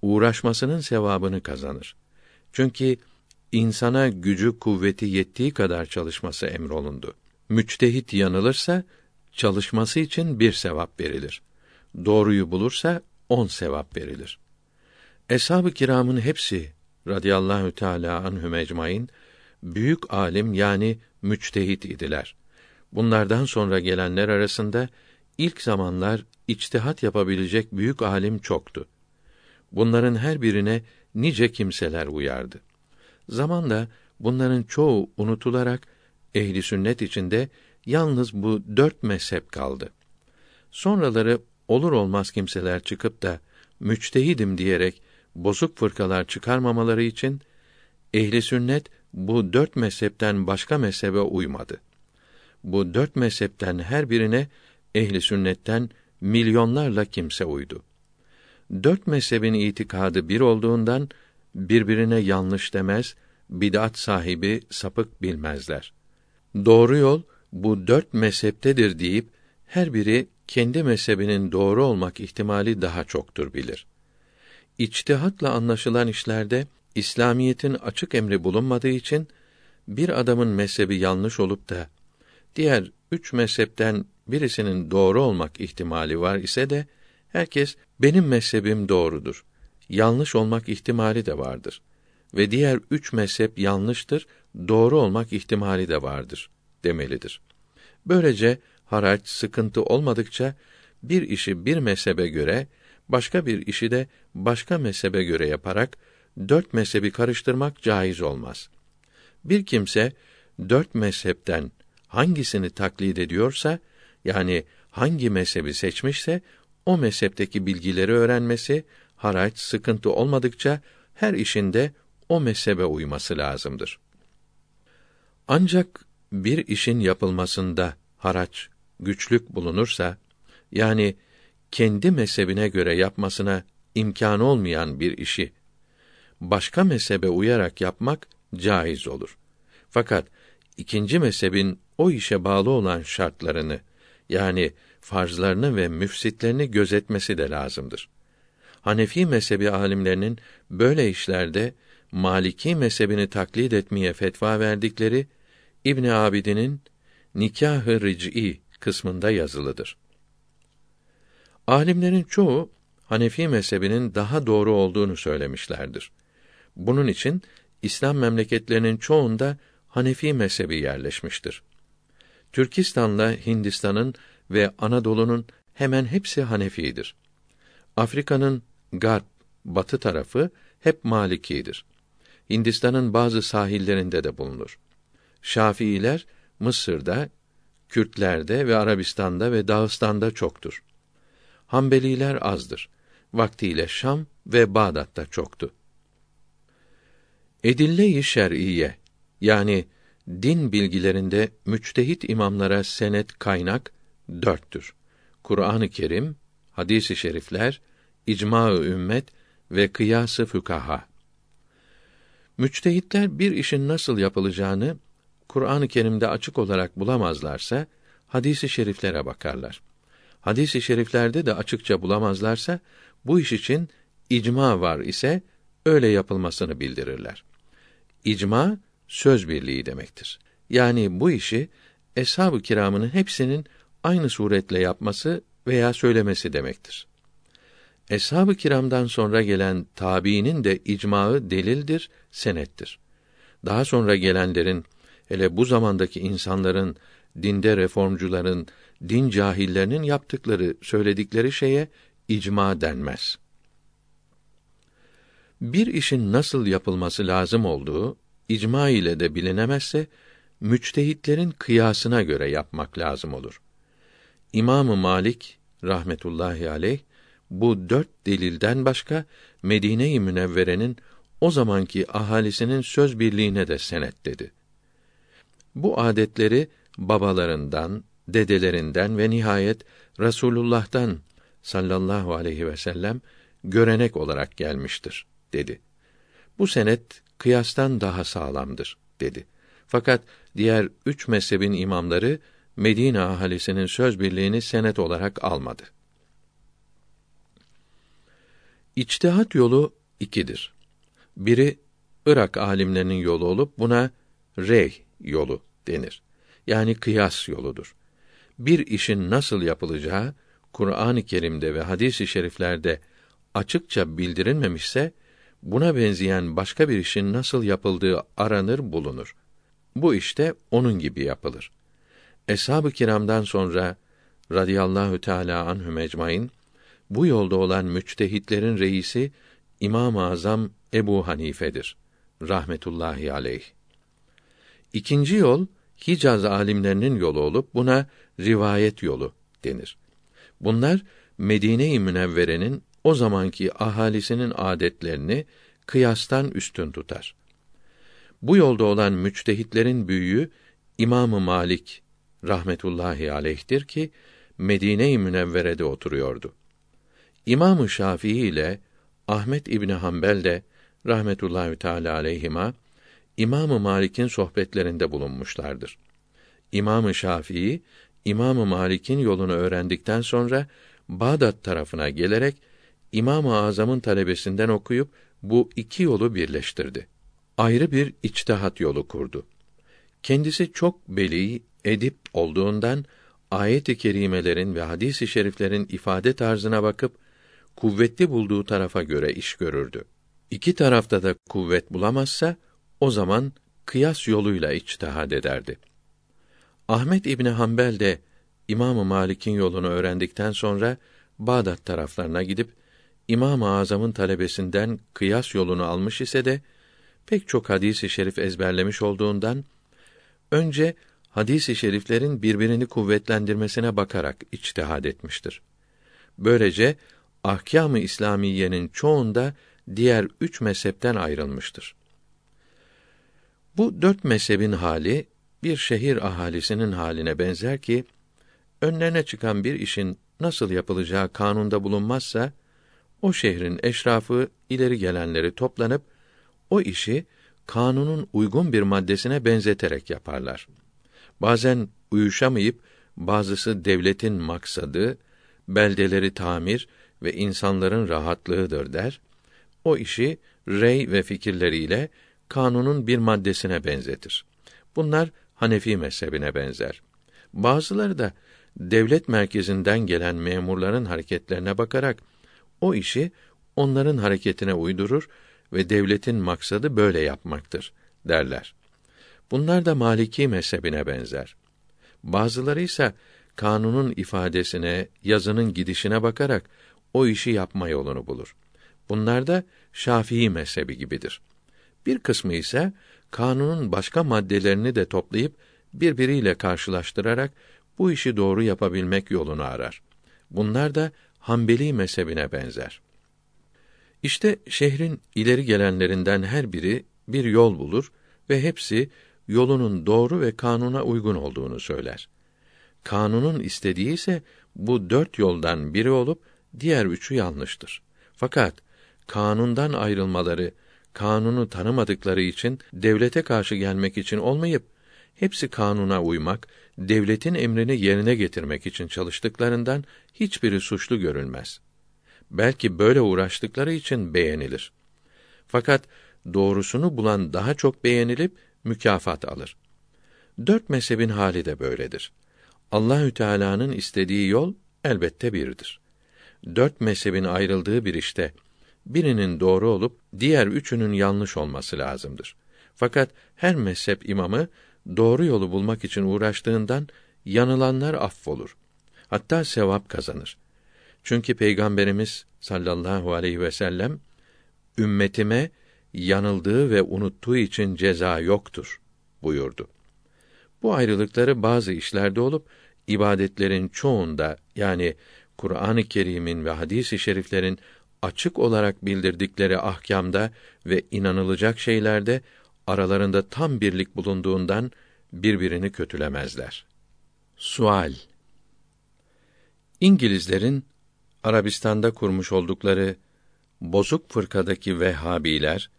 Uğraşmasının sevabını kazanır. Çünkü insana gücü kuvveti yettiği kadar çalışması emrolundu. Müçtehit yanılırsa çalışması için bir sevap verilir. Doğruyu bulursa on sevap verilir. Eshab-ı kiramın hepsi radıyallahu teala anhum ecmaîn büyük alim yani müçtehit idiler. Bunlardan sonra gelenler arasında ilk zamanlar içtihat yapabilecek büyük alim çoktu. Bunların her birine nice kimseler uyardı. Zamanla bunların çoğu unutularak ehli sünnet içinde yalnız bu dört mezhep kaldı. Sonraları olur olmaz kimseler çıkıp da müçtehidim diyerek bozuk fırkalar çıkarmamaları için ehli sünnet bu dört mezhepten başka mezhebe uymadı. Bu dört mezhepten her birine ehli sünnetten milyonlarla kimse uydu. Dört mezhebin itikadı bir olduğundan birbirine yanlış demez, bid'at sahibi sapık bilmezler. Doğru yol bu dört mezheptedir deyip her biri kendi mezhebinin doğru olmak ihtimali daha çoktur bilir. İçtihatla anlaşılan işlerde İslamiyetin açık emri bulunmadığı için bir adamın mezhebi yanlış olup da diğer üç mezhepten birisinin doğru olmak ihtimali var ise de herkes benim mezhebim doğrudur. Yanlış olmak ihtimali de vardır ve diğer üç mezhep yanlıştır, doğru olmak ihtimali de vardır demelidir. Böylece haraç sıkıntı olmadıkça bir işi bir mezhebe göre, başka bir işi de başka mezhebe göre yaparak dört mezhebi karıştırmak caiz olmaz. Bir kimse dört mezhepten hangisini taklit ediyorsa, yani hangi mezhebi seçmişse, o mezhepteki bilgileri öğrenmesi, haraç sıkıntı olmadıkça her işinde o mezhebe uyması lazımdır. Ancak bir işin yapılmasında haraç güçlük bulunursa, yani kendi mezhebine göre yapmasına imkan olmayan bir işi başka mezhebe uyarak yapmak caiz olur. Fakat ikinci mezhebin o işe bağlı olan şartlarını yani farzlarını ve müfsitlerini gözetmesi de lazımdır. Hanefi mezhebi alimlerinin böyle işlerde Maliki mezhebini taklit etmeye fetva verdikleri İbn Abidin'in Nikah-ı Ric'i kısmında yazılıdır. Alimlerin çoğu Hanefi mezhebinin daha doğru olduğunu söylemişlerdir. Bunun için İslam memleketlerinin çoğunda Hanefi mezhebi yerleşmiştir. Türkistan'la Hindistan'ın ve Anadolu'nun hemen hepsi Hanefidir. Afrika'nın garp, batı tarafı hep Malikidir. Hindistan'ın bazı sahillerinde de bulunur. Şafiiler Mısır'da, Kürtlerde ve Arabistan'da ve Dağıstan'da çoktur. Hanbeliler azdır. Vaktiyle Şam ve Bağdat'ta çoktu. Edille-i şer'iye yani din bilgilerinde müçtehit imamlara senet kaynak dörttür. Kur'an-ı Kerim, hadis-i şerifler, icma-ı ümmet ve kıyas-ı fükaha. Müçtehitler bir işin nasıl yapılacağını Kur'an-ı Kerim'de açık olarak bulamazlarsa hadis-i şeriflere bakarlar. Hadis-i şeriflerde de açıkça bulamazlarsa bu iş için icma var ise öyle yapılmasını bildirirler. İcma söz birliği demektir. Yani bu işi eshab-ı kiramının hepsinin aynı suretle yapması veya söylemesi demektir. Eshab-ı kiramdan sonra gelen tabiinin de icmağı delildir, senettir. Daha sonra gelenlerin, hele bu zamandaki insanların, dinde reformcuların, din cahillerinin yaptıkları, söyledikleri şeye icma denmez. Bir işin nasıl yapılması lazım olduğu icma ile de bilinemezse müçtehitlerin kıyasına göre yapmak lazım olur. İmamı Malik rahmetullahi aleyh bu dört delilden başka Medine-i Münevvere'nin o zamanki ahalisinin söz birliğine de senet dedi. Bu adetleri babalarından, dedelerinden ve nihayet Rasulullah'tan sallallahu aleyhi ve sellem görenek olarak gelmiştir dedi. Bu senet kıyastan daha sağlamdır dedi. Fakat diğer üç mezhebin imamları Medine ahalisinin söz birliğini senet olarak almadı. İçtihat yolu ikidir. Biri Irak alimlerinin yolu olup buna rey yolu denir. Yani kıyas yoludur. Bir işin nasıl yapılacağı Kur'an-ı Kerim'de ve hadis-i şeriflerde açıkça bildirilmemişse buna benzeyen başka bir işin nasıl yapıldığı aranır bulunur. Bu işte onun gibi yapılır. Eshab-ı kiramdan sonra radıyallahu teala anhum ecmaîn bu yolda olan müçtehitlerin reisi İmam-ı Azam Ebu Hanife'dir rahmetullahi aleyh. İkinci yol Hicaz alimlerinin yolu olup buna rivayet yolu denir. Bunlar Medine-i Münevvere'nin o zamanki ahalisinin adetlerini kıyastan üstün tutar. Bu yolda olan müçtehitlerin büyüğü İmamı Malik rahmetullahi aleyh'tir ki Medine-i Münevvere'de oturuyordu. İmamı Şafii ile Ahmet İbni Hanbel de rahmetullahi teala aleyhima İmamı Malik'in sohbetlerinde bulunmuşlardır. İmamı Şafii İmamı Malik'in yolunu öğrendikten sonra Bağdat tarafına gelerek İmam-ı Azam'ın talebesinden okuyup bu iki yolu birleştirdi. Ayrı bir içtihat yolu kurdu. Kendisi çok beli, edip olduğundan ayet-i kerimelerin ve hadis-i şeriflerin ifade tarzına bakıp kuvvetli bulduğu tarafa göre iş görürdü. İki tarafta da kuvvet bulamazsa o zaman kıyas yoluyla içtihad ederdi. Ahmet İbni Hanbel de İmam-ı Malik'in yolunu öğrendikten sonra Bağdat taraflarına gidip İmam-ı Azam'ın talebesinden kıyas yolunu almış ise de pek çok hadis-i şerif ezberlemiş olduğundan önce hadis-i şeriflerin birbirini kuvvetlendirmesine bakarak içtihad etmiştir. Böylece ahkâm-ı İslamiyenin çoğunda diğer üç mezhepten ayrılmıştır. Bu dört mezhebin hali bir şehir ahalisinin haline benzer ki önlerine çıkan bir işin nasıl yapılacağı kanunda bulunmazsa o şehrin eşrafı ileri gelenleri toplanıp o işi kanunun uygun bir maddesine benzeterek yaparlar. Bazen uyuşamayıp bazısı devletin maksadı, beldeleri tamir ve insanların rahatlığıdır der. O işi rey ve fikirleriyle kanunun bir maddesine benzetir. Bunlar Hanefi mezhebine benzer. Bazıları da devlet merkezinden gelen memurların hareketlerine bakarak o işi onların hareketine uydurur ve devletin maksadı böyle yapmaktır derler. Bunlar da Maliki mezhebine benzer. Bazıları ise kanunun ifadesine, yazının gidişine bakarak o işi yapma yolunu bulur. Bunlar da Şafii mezhebi gibidir. Bir kısmı ise kanunun başka maddelerini de toplayıp birbiriyle karşılaştırarak bu işi doğru yapabilmek yolunu arar. Bunlar da Hanbeli mezhebine benzer. İşte şehrin ileri gelenlerinden her biri bir yol bulur ve hepsi yolunun doğru ve kanuna uygun olduğunu söyler. Kanunun istediği ise bu dört yoldan biri olup diğer üçü yanlıştır. Fakat kanundan ayrılmaları, kanunu tanımadıkları için devlete karşı gelmek için olmayıp hepsi kanuna uymak, devletin emrini yerine getirmek için çalıştıklarından hiçbiri suçlu görülmez. Belki böyle uğraştıkları için beğenilir. Fakat doğrusunu bulan daha çok beğenilip mükafat alır. Dört mezhebin hali de böyledir. Allahü Teala'nın istediği yol elbette birdir. Dört mezhebin ayrıldığı bir işte birinin doğru olup diğer üçünün yanlış olması lazımdır. Fakat her mezhep imamı doğru yolu bulmak için uğraştığından yanılanlar affolur. Hatta sevap kazanır. Çünkü Peygamberimiz sallallahu aleyhi ve sellem ümmetime yanıldığı ve unuttuğu için ceza yoktur buyurdu. Bu ayrılıkları bazı işlerde olup ibadetlerin çoğunda yani Kur'an-ı Kerim'in ve hadis-i şeriflerin açık olarak bildirdikleri ahkamda ve inanılacak şeylerde aralarında tam birlik bulunduğundan birbirini kötülemezler. Sual İngilizlerin Arabistan'da kurmuş oldukları bozuk fırkadaki Vehhabiler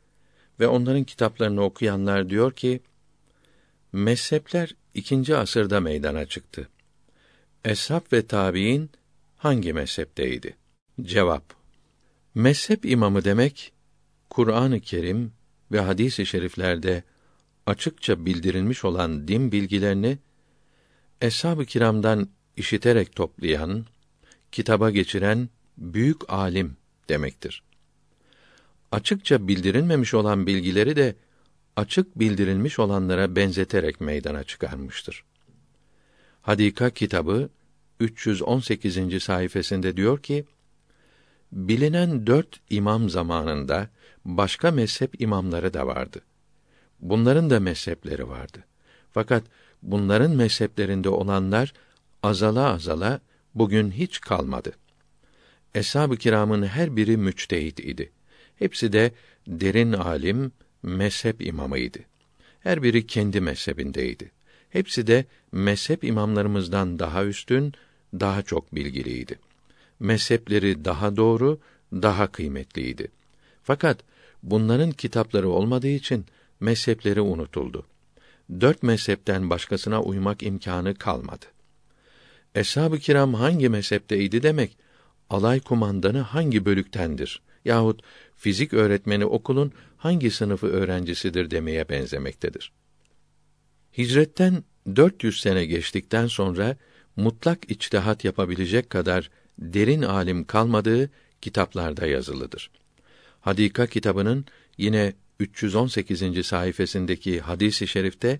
ve onların kitaplarını okuyanlar diyor ki mezhepler ikinci asırda meydana çıktı. Eshab ve tabiin hangi mezhepteydi? Cevap Mezhep imamı demek Kur'an-ı Kerim ve hadis-i şeriflerde açıkça bildirilmiş olan din bilgilerini eshab-ı kiramdan işiterek toplayan, kitaba geçiren büyük alim demektir. Açıkça bildirilmemiş olan bilgileri de açık bildirilmiş olanlara benzeterek meydana çıkarmıştır. Hadika kitabı 318. sayfasında diyor ki: Bilinen dört imam zamanında başka mezhep imamları da vardı. Bunların da mezhepleri vardı. Fakat bunların mezheplerinde olanlar azala azala bugün hiç kalmadı. Eshab-ı kiramın her biri müçtehit idi. Hepsi de derin alim, mezhep imamıydı. Her biri kendi mezhebindeydi. Hepsi de mezhep imamlarımızdan daha üstün, daha çok bilgiliydi. Mezhepleri daha doğru, daha kıymetliydi. Fakat bunların kitapları olmadığı için mezhepleri unutuldu. Dört mezhepten başkasına uymak imkanı kalmadı. Eshab-ı kiram hangi mezhepteydi demek, alay kumandanı hangi bölüktendir yahut fizik öğretmeni okulun hangi sınıfı öğrencisidir demeye benzemektedir. Hicretten 400 sene geçtikten sonra mutlak içtihat yapabilecek kadar derin alim kalmadığı kitaplarda yazılıdır. Hadika kitabının yine 318. sayfasındaki hadisi şerifte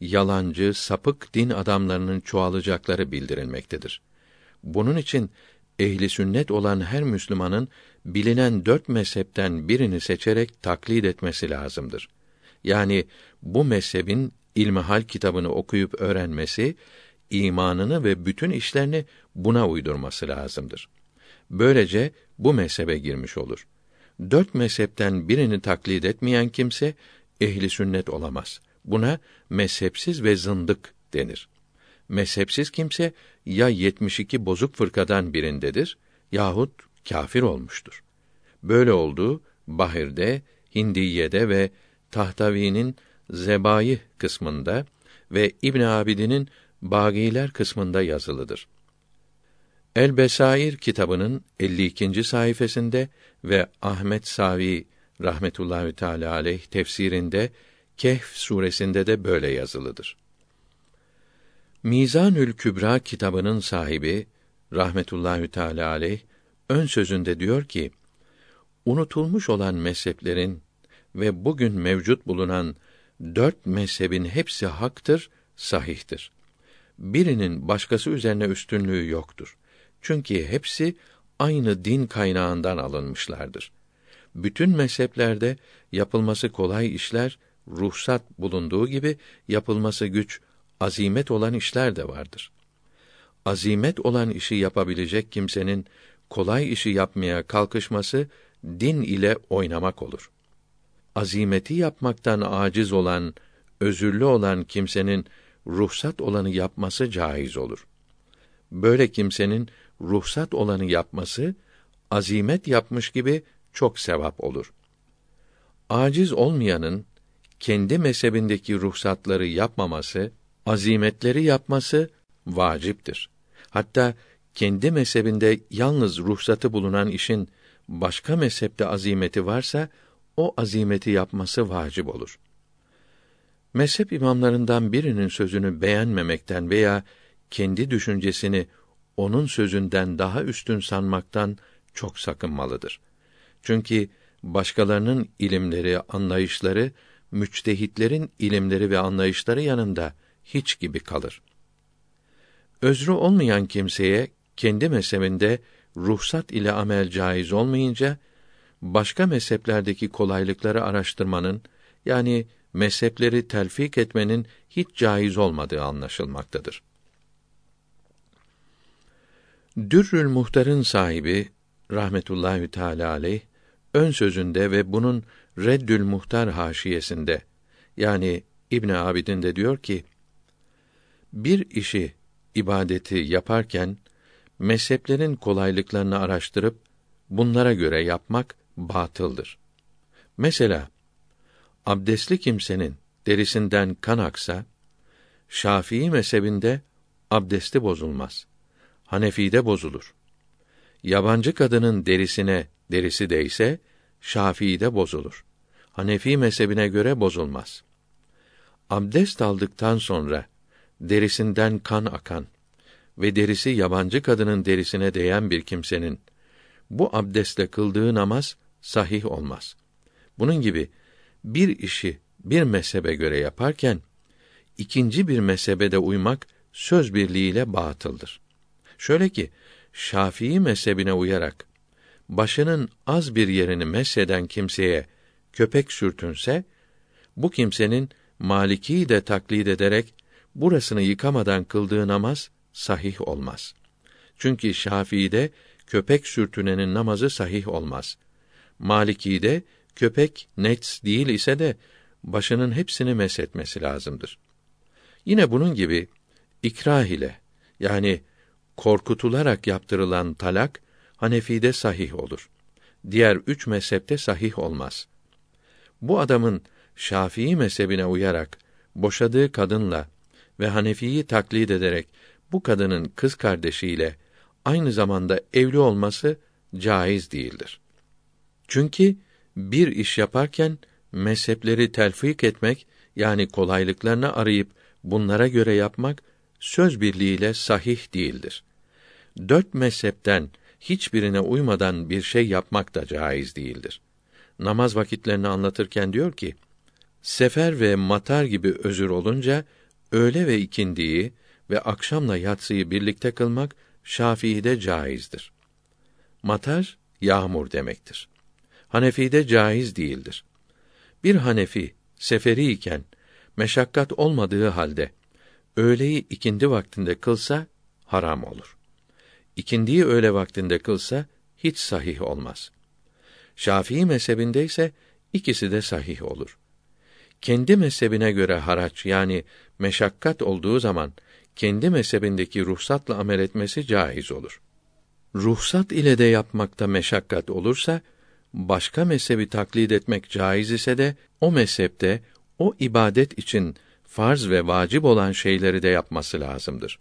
yalancı, sapık din adamlarının çoğalacakları bildirilmektedir. Bunun için ehli sünnet olan her Müslümanın bilinen dört mezhepten birini seçerek taklit etmesi lazımdır. Yani bu mezhebin ilmihal kitabını okuyup öğrenmesi, imanını ve bütün işlerini buna uydurması lazımdır. Böylece bu mezhebe girmiş olur. Dört mezhepten birini taklit etmeyen kimse ehli sünnet olamaz. Buna mezhepsiz ve zındık denir. Mezhepsiz kimse ya 72 bozuk fırkadan birindedir yahut kafir olmuştur. Böyle olduğu Bahir'de, Hindiye'de ve Tahtavi'nin Zebayi kısmında ve İbn Abidin'in Bagiler kısmında yazılıdır. El Besair kitabının 52. sayfasında ve Ahmet Savi rahmetullahi teala aleyh tefsirinde Kehf suresinde de böyle yazılıdır. Mizanül Kübra kitabının sahibi rahmetullahi teala aleyh ön sözünde diyor ki: Unutulmuş olan mezheplerin ve bugün mevcut bulunan dört mezhebin hepsi haktır, sahihtir. Birinin başkası üzerine üstünlüğü yoktur. Çünkü hepsi aynı din kaynağından alınmışlardır. Bütün mezheplerde yapılması kolay işler ruhsat bulunduğu gibi yapılması güç, azimet olan işler de vardır. Azimet olan işi yapabilecek kimsenin kolay işi yapmaya kalkışması din ile oynamak olur. Azimeti yapmaktan aciz olan, özürlü olan kimsenin ruhsat olanı yapması caiz olur. Böyle kimsenin ruhsat olanı yapması azimet yapmış gibi çok sevap olur. Aciz olmayanın kendi mezhebindeki ruhsatları yapmaması, azimetleri yapması vaciptir. Hatta kendi mezhebinde yalnız ruhsatı bulunan işin başka mezhepte azimeti varsa o azimeti yapması vacip olur. Mezhep imamlarından birinin sözünü beğenmemekten veya kendi düşüncesini onun sözünden daha üstün sanmaktan çok sakınmalıdır. Çünkü başkalarının ilimleri, anlayışları müçtehitlerin ilimleri ve anlayışları yanında hiç gibi kalır. Özrü olmayan kimseye kendi mezhebinde ruhsat ile amel caiz olmayınca başka mezheplerdeki kolaylıkları araştırmanın yani mezhepleri telfik etmenin hiç caiz olmadığı anlaşılmaktadır. Dürrül Muhtar'ın sahibi rahmetullahi teala aleyh ön sözünde ve bunun Reddül Muhtar haşiyesinde yani İbn Abidin de diyor ki bir işi ibadeti yaparken mezheplerin kolaylıklarını araştırıp bunlara göre yapmak batıldır. Mesela abdestli kimsenin derisinden kan aksa Şafii mezhebinde abdesti bozulmaz. Hanefi'de bozulur. Yabancı kadının derisine derisi değse Şafii'de bozulur. Hanefi mezhebine göre bozulmaz. Abdest aldıktan sonra derisinden kan akan ve derisi yabancı kadının derisine değen bir kimsenin bu abdestle kıldığı namaz sahih olmaz. Bunun gibi bir işi bir mezhebe göre yaparken ikinci bir mezhebe uymak söz birliğiyle batıldır. Şöyle ki Şafii mezhebine uyarak başının az bir yerini mesheden kimseye köpek sürtünse bu kimsenin Maliki de taklit ederek burasını yıkamadan kıldığı namaz sahih olmaz. Çünkü Şafii'de köpek sürtünenin namazı sahih olmaz. Maliki'de köpek nets değil ise de başının hepsini meshetmesi lazımdır. Yine bunun gibi ikrah ile yani korkutularak yaptırılan talak Hanefi'de sahih olur. Diğer üç mezhepte sahih olmaz. Bu adamın Şafii mezhebine uyarak boşadığı kadınla ve Hanefi'yi taklit ederek bu kadının kız kardeşiyle aynı zamanda evli olması caiz değildir. Çünkü bir iş yaparken mezhepleri telfik etmek yani kolaylıklarını arayıp bunlara göre yapmak söz birliğiyle sahih değildir. Dört mezhepten hiçbirine uymadan bir şey yapmak da caiz değildir. Namaz vakitlerini anlatırken diyor ki: Sefer ve matar gibi özür olunca öğle ve ikindiyi ve akşamla yatsıyı birlikte kılmak Şafii'de caizdir. Matar yağmur demektir. Hanefi'de caiz değildir. Bir Hanefi seferi iken meşakkat olmadığı halde öğleyi ikindi vaktinde kılsa haram olur. İkindiyi öğle vaktinde kılsa hiç sahih olmaz. Şafii mezhebinde ise ikisi de sahih olur. Kendi mezhebine göre haraç yani meşakkat olduğu zaman kendi mezhebindeki ruhsatla amel etmesi caiz olur. Ruhsat ile de yapmakta meşakkat olursa başka mezhebi taklit etmek caiz ise de o mezhepte o ibadet için farz ve vacip olan şeyleri de yapması lazımdır.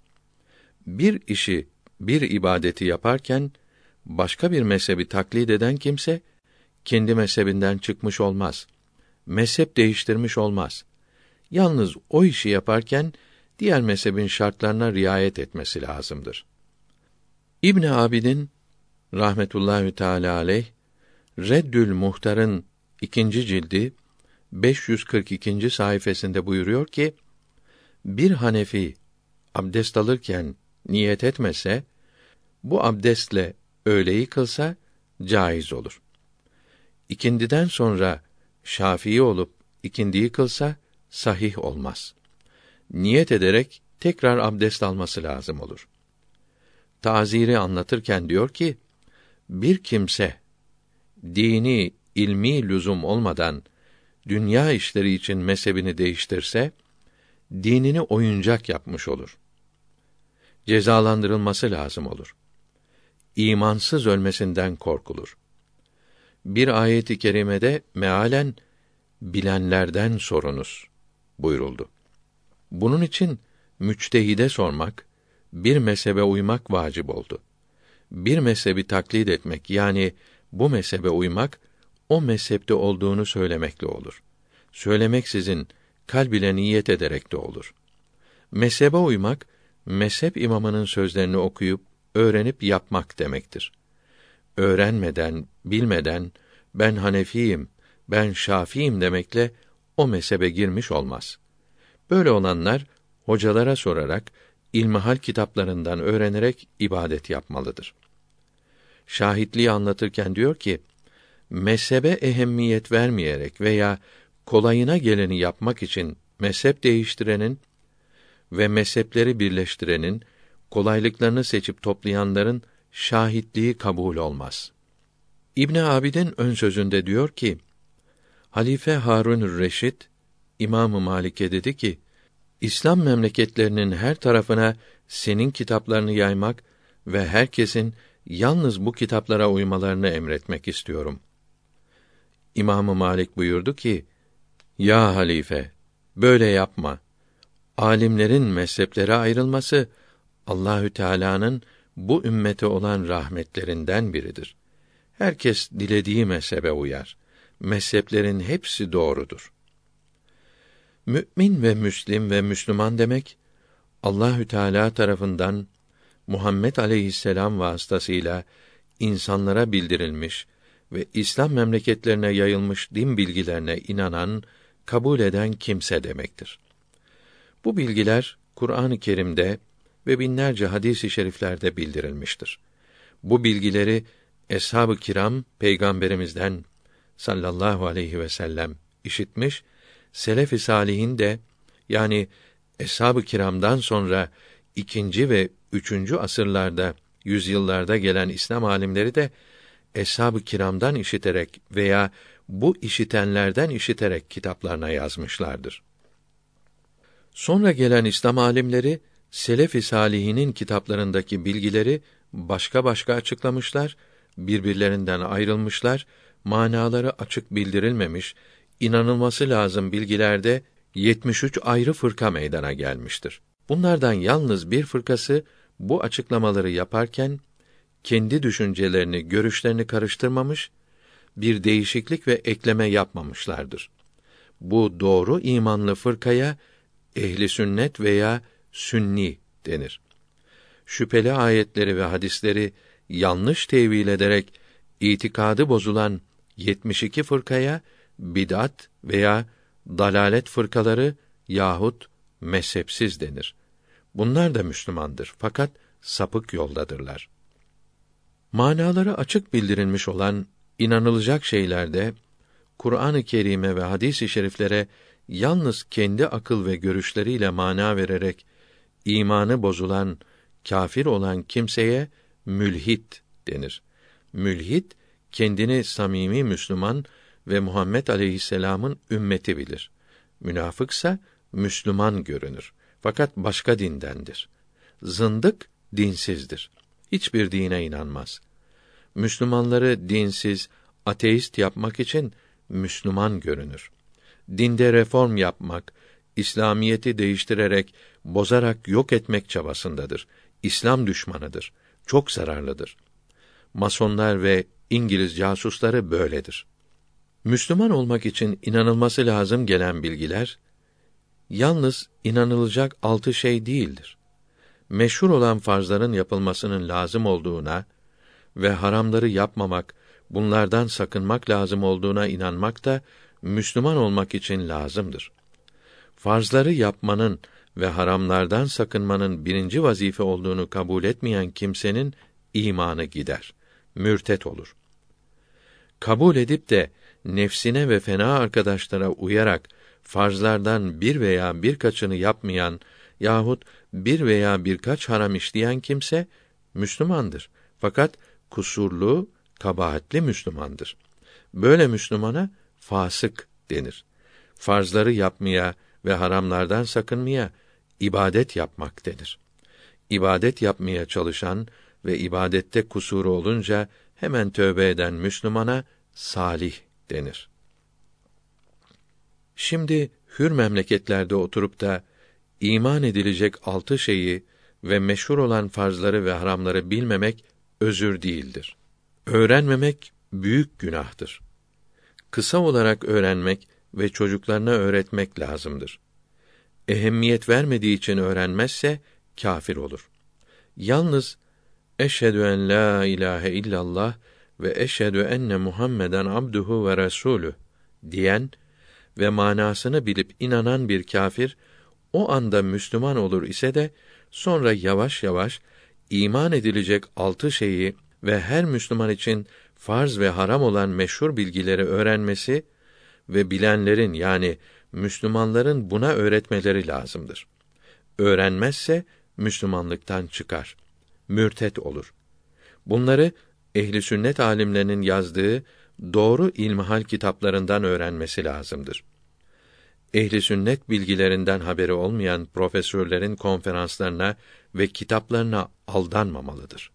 Bir işi, bir ibadeti yaparken başka bir mezhebi taklit eden kimse kendi mezhebinden çıkmış olmaz. Mezhep değiştirmiş olmaz. Yalnız o işi yaparken diğer mezhebin şartlarına riayet etmesi lazımdır. İbn Abidin rahmetullahi teala aleyh Reddül Muhtar'ın ikinci cildi 542. sayfasında buyuruyor ki bir Hanefi abdest alırken niyet etmese bu abdestle öğleyi kılsa caiz olur. İkindiden sonra Şafii olup ikindiyi kılsa sahih olmaz. Niyet ederek tekrar abdest alması lazım olur. Taziri anlatırken diyor ki, bir kimse dini ilmi lüzum olmadan dünya işleri için mezhebini değiştirse dinini oyuncak yapmış olur. Cezalandırılması lazım olur. İmansız ölmesinden korkulur. Bir ayeti kerimede mealen bilenlerden sorunuz buyuruldu. Bunun için müçtehide sormak, bir mezhebe uymak vacip oldu. Bir mezhebi taklit etmek yani bu mezhebe uymak o mezhepte olduğunu söylemekle olur. Söylemek sizin kalb ile niyet ederek de olur. Mezhebe uymak, mezhep imamının sözlerini okuyup, öğrenip yapmak demektir. Öğrenmeden, bilmeden, ben Hanefiyim, ben Şafiiyim demekle o mezhebe girmiş olmaz. Böyle olanlar, hocalara sorarak, ilmihal kitaplarından öğrenerek ibadet yapmalıdır. Şahitliği anlatırken diyor ki, mezhebe ehemmiyet vermeyerek veya kolayına geleni yapmak için mezhep değiştirenin ve mezhepleri birleştirenin, kolaylıklarını seçip toplayanların şahitliği kabul olmaz. İbn Abidin ön sözünde diyor ki, Halife Harun Reşit İmam Malik'e dedi ki, İslam memleketlerinin her tarafına senin kitaplarını yaymak ve herkesin yalnız bu kitaplara uymalarını emretmek istiyorum. İmam Malik buyurdu ki: Ya halife, böyle yapma. Alimlerin mezheplere ayrılması Allahü Teala'nın bu ümmete olan rahmetlerinden biridir. Herkes dilediği mezhebe uyar. Mezheplerin hepsi doğrudur. Mümin ve Müslim ve Müslüman demek Allahü Teala tarafından Muhammed aleyhisselam vasıtasıyla insanlara bildirilmiş ve İslam memleketlerine yayılmış din bilgilerine inanan, kabul eden kimse demektir. Bu bilgiler Kur'an-ı Kerim'de ve binlerce hadis-i şeriflerde bildirilmiştir. Bu bilgileri eshab-ı kiram peygamberimizden sallallahu aleyhi ve sellem işitmiş, selef-i salihin de yani eshab-ı kiramdan sonra ikinci ve üçüncü asırlarda, yüzyıllarda gelen İslam alimleri de eshab-ı kiramdan işiterek veya bu işitenlerden işiterek kitaplarına yazmışlardır. Sonra gelen İslam alimleri selef-i salihinin kitaplarındaki bilgileri başka başka açıklamışlar, birbirlerinden ayrılmışlar, manaları açık bildirilmemiş, inanılması lazım bilgilerde 73 ayrı fırka meydana gelmiştir. Bunlardan yalnız bir fırkası bu açıklamaları yaparken kendi düşüncelerini, görüşlerini karıştırmamış, bir değişiklik ve ekleme yapmamışlardır. Bu doğru imanlı fırkaya ehli sünnet veya sünni denir. Şüpheli ayetleri ve hadisleri yanlış tevil ederek itikadı bozulan 72 fırkaya bid'at veya dalalet fırkaları yahut mezhepsiz denir. Bunlar da Müslümandır fakat sapık yoldadırlar. Manaları açık bildirilmiş olan inanılacak şeylerde Kur'an-ı Kerim'e ve hadis-i şeriflere yalnız kendi akıl ve görüşleriyle mana vererek imanı bozulan, kafir olan kimseye mülhit denir. Mülhit kendini samimi Müslüman ve Muhammed aleyhisselam'ın ümmeti bilir. Münafıksa Müslüman görünür. Fakat başka dindendir. Zındık dinsizdir. Hiçbir dine inanmaz. Müslümanları dinsiz, ateist yapmak için Müslüman görünür. Dinde reform yapmak, İslamiyeti değiştirerek, bozarak yok etmek çabasındadır. İslam düşmanıdır. Çok zararlıdır. Masonlar ve İngiliz casusları böyledir. Müslüman olmak için inanılması lazım gelen bilgiler yalnız inanılacak altı şey değildir. Meşhur olan farzların yapılmasının lazım olduğuna ve haramları yapmamak, bunlardan sakınmak lazım olduğuna inanmak da Müslüman olmak için lazımdır. Farzları yapmanın ve haramlardan sakınmanın birinci vazife olduğunu kabul etmeyen kimsenin imanı gider, mürtet olur. Kabul edip de nefsine ve fena arkadaşlara uyarak farzlardan bir veya birkaçını yapmayan yahut bir veya birkaç haram işleyen kimse Müslümandır. Fakat kusurlu, kabahatli Müslümandır. Böyle Müslümana fasık denir. Farzları yapmaya ve haramlardan sakınmaya ibadet yapmak denir. İbadet yapmaya çalışan ve ibadette kusuru olunca hemen tövbe eden Müslümana salih denir. Şimdi hür memleketlerde oturup da iman edilecek altı şeyi ve meşhur olan farzları ve haramları bilmemek özür değildir. Öğrenmemek büyük günahtır. kısa olarak öğrenmek ve çocuklarına öğretmek lazımdır. Ehemmiyet vermediği için öğrenmezse kafir olur. Yalnız eşhedü en la ilahe illallah ve eşhedü enne Muhammeden abduhu ve resulü diyen ve manasını bilip inanan bir kafir o anda Müslüman olur ise de sonra yavaş yavaş iman edilecek altı şeyi ve her Müslüman için farz ve haram olan meşhur bilgileri öğrenmesi ve bilenlerin yani Müslümanların buna öğretmeleri lazımdır. Öğrenmezse Müslümanlıktan çıkar. Mürtet olur. Bunları ehli sünnet alimlerinin yazdığı doğru ilmihal kitaplarından öğrenmesi lazımdır. Ehli sünnet bilgilerinden haberi olmayan profesörlerin konferanslarına ve kitaplarına aldanmamalıdır.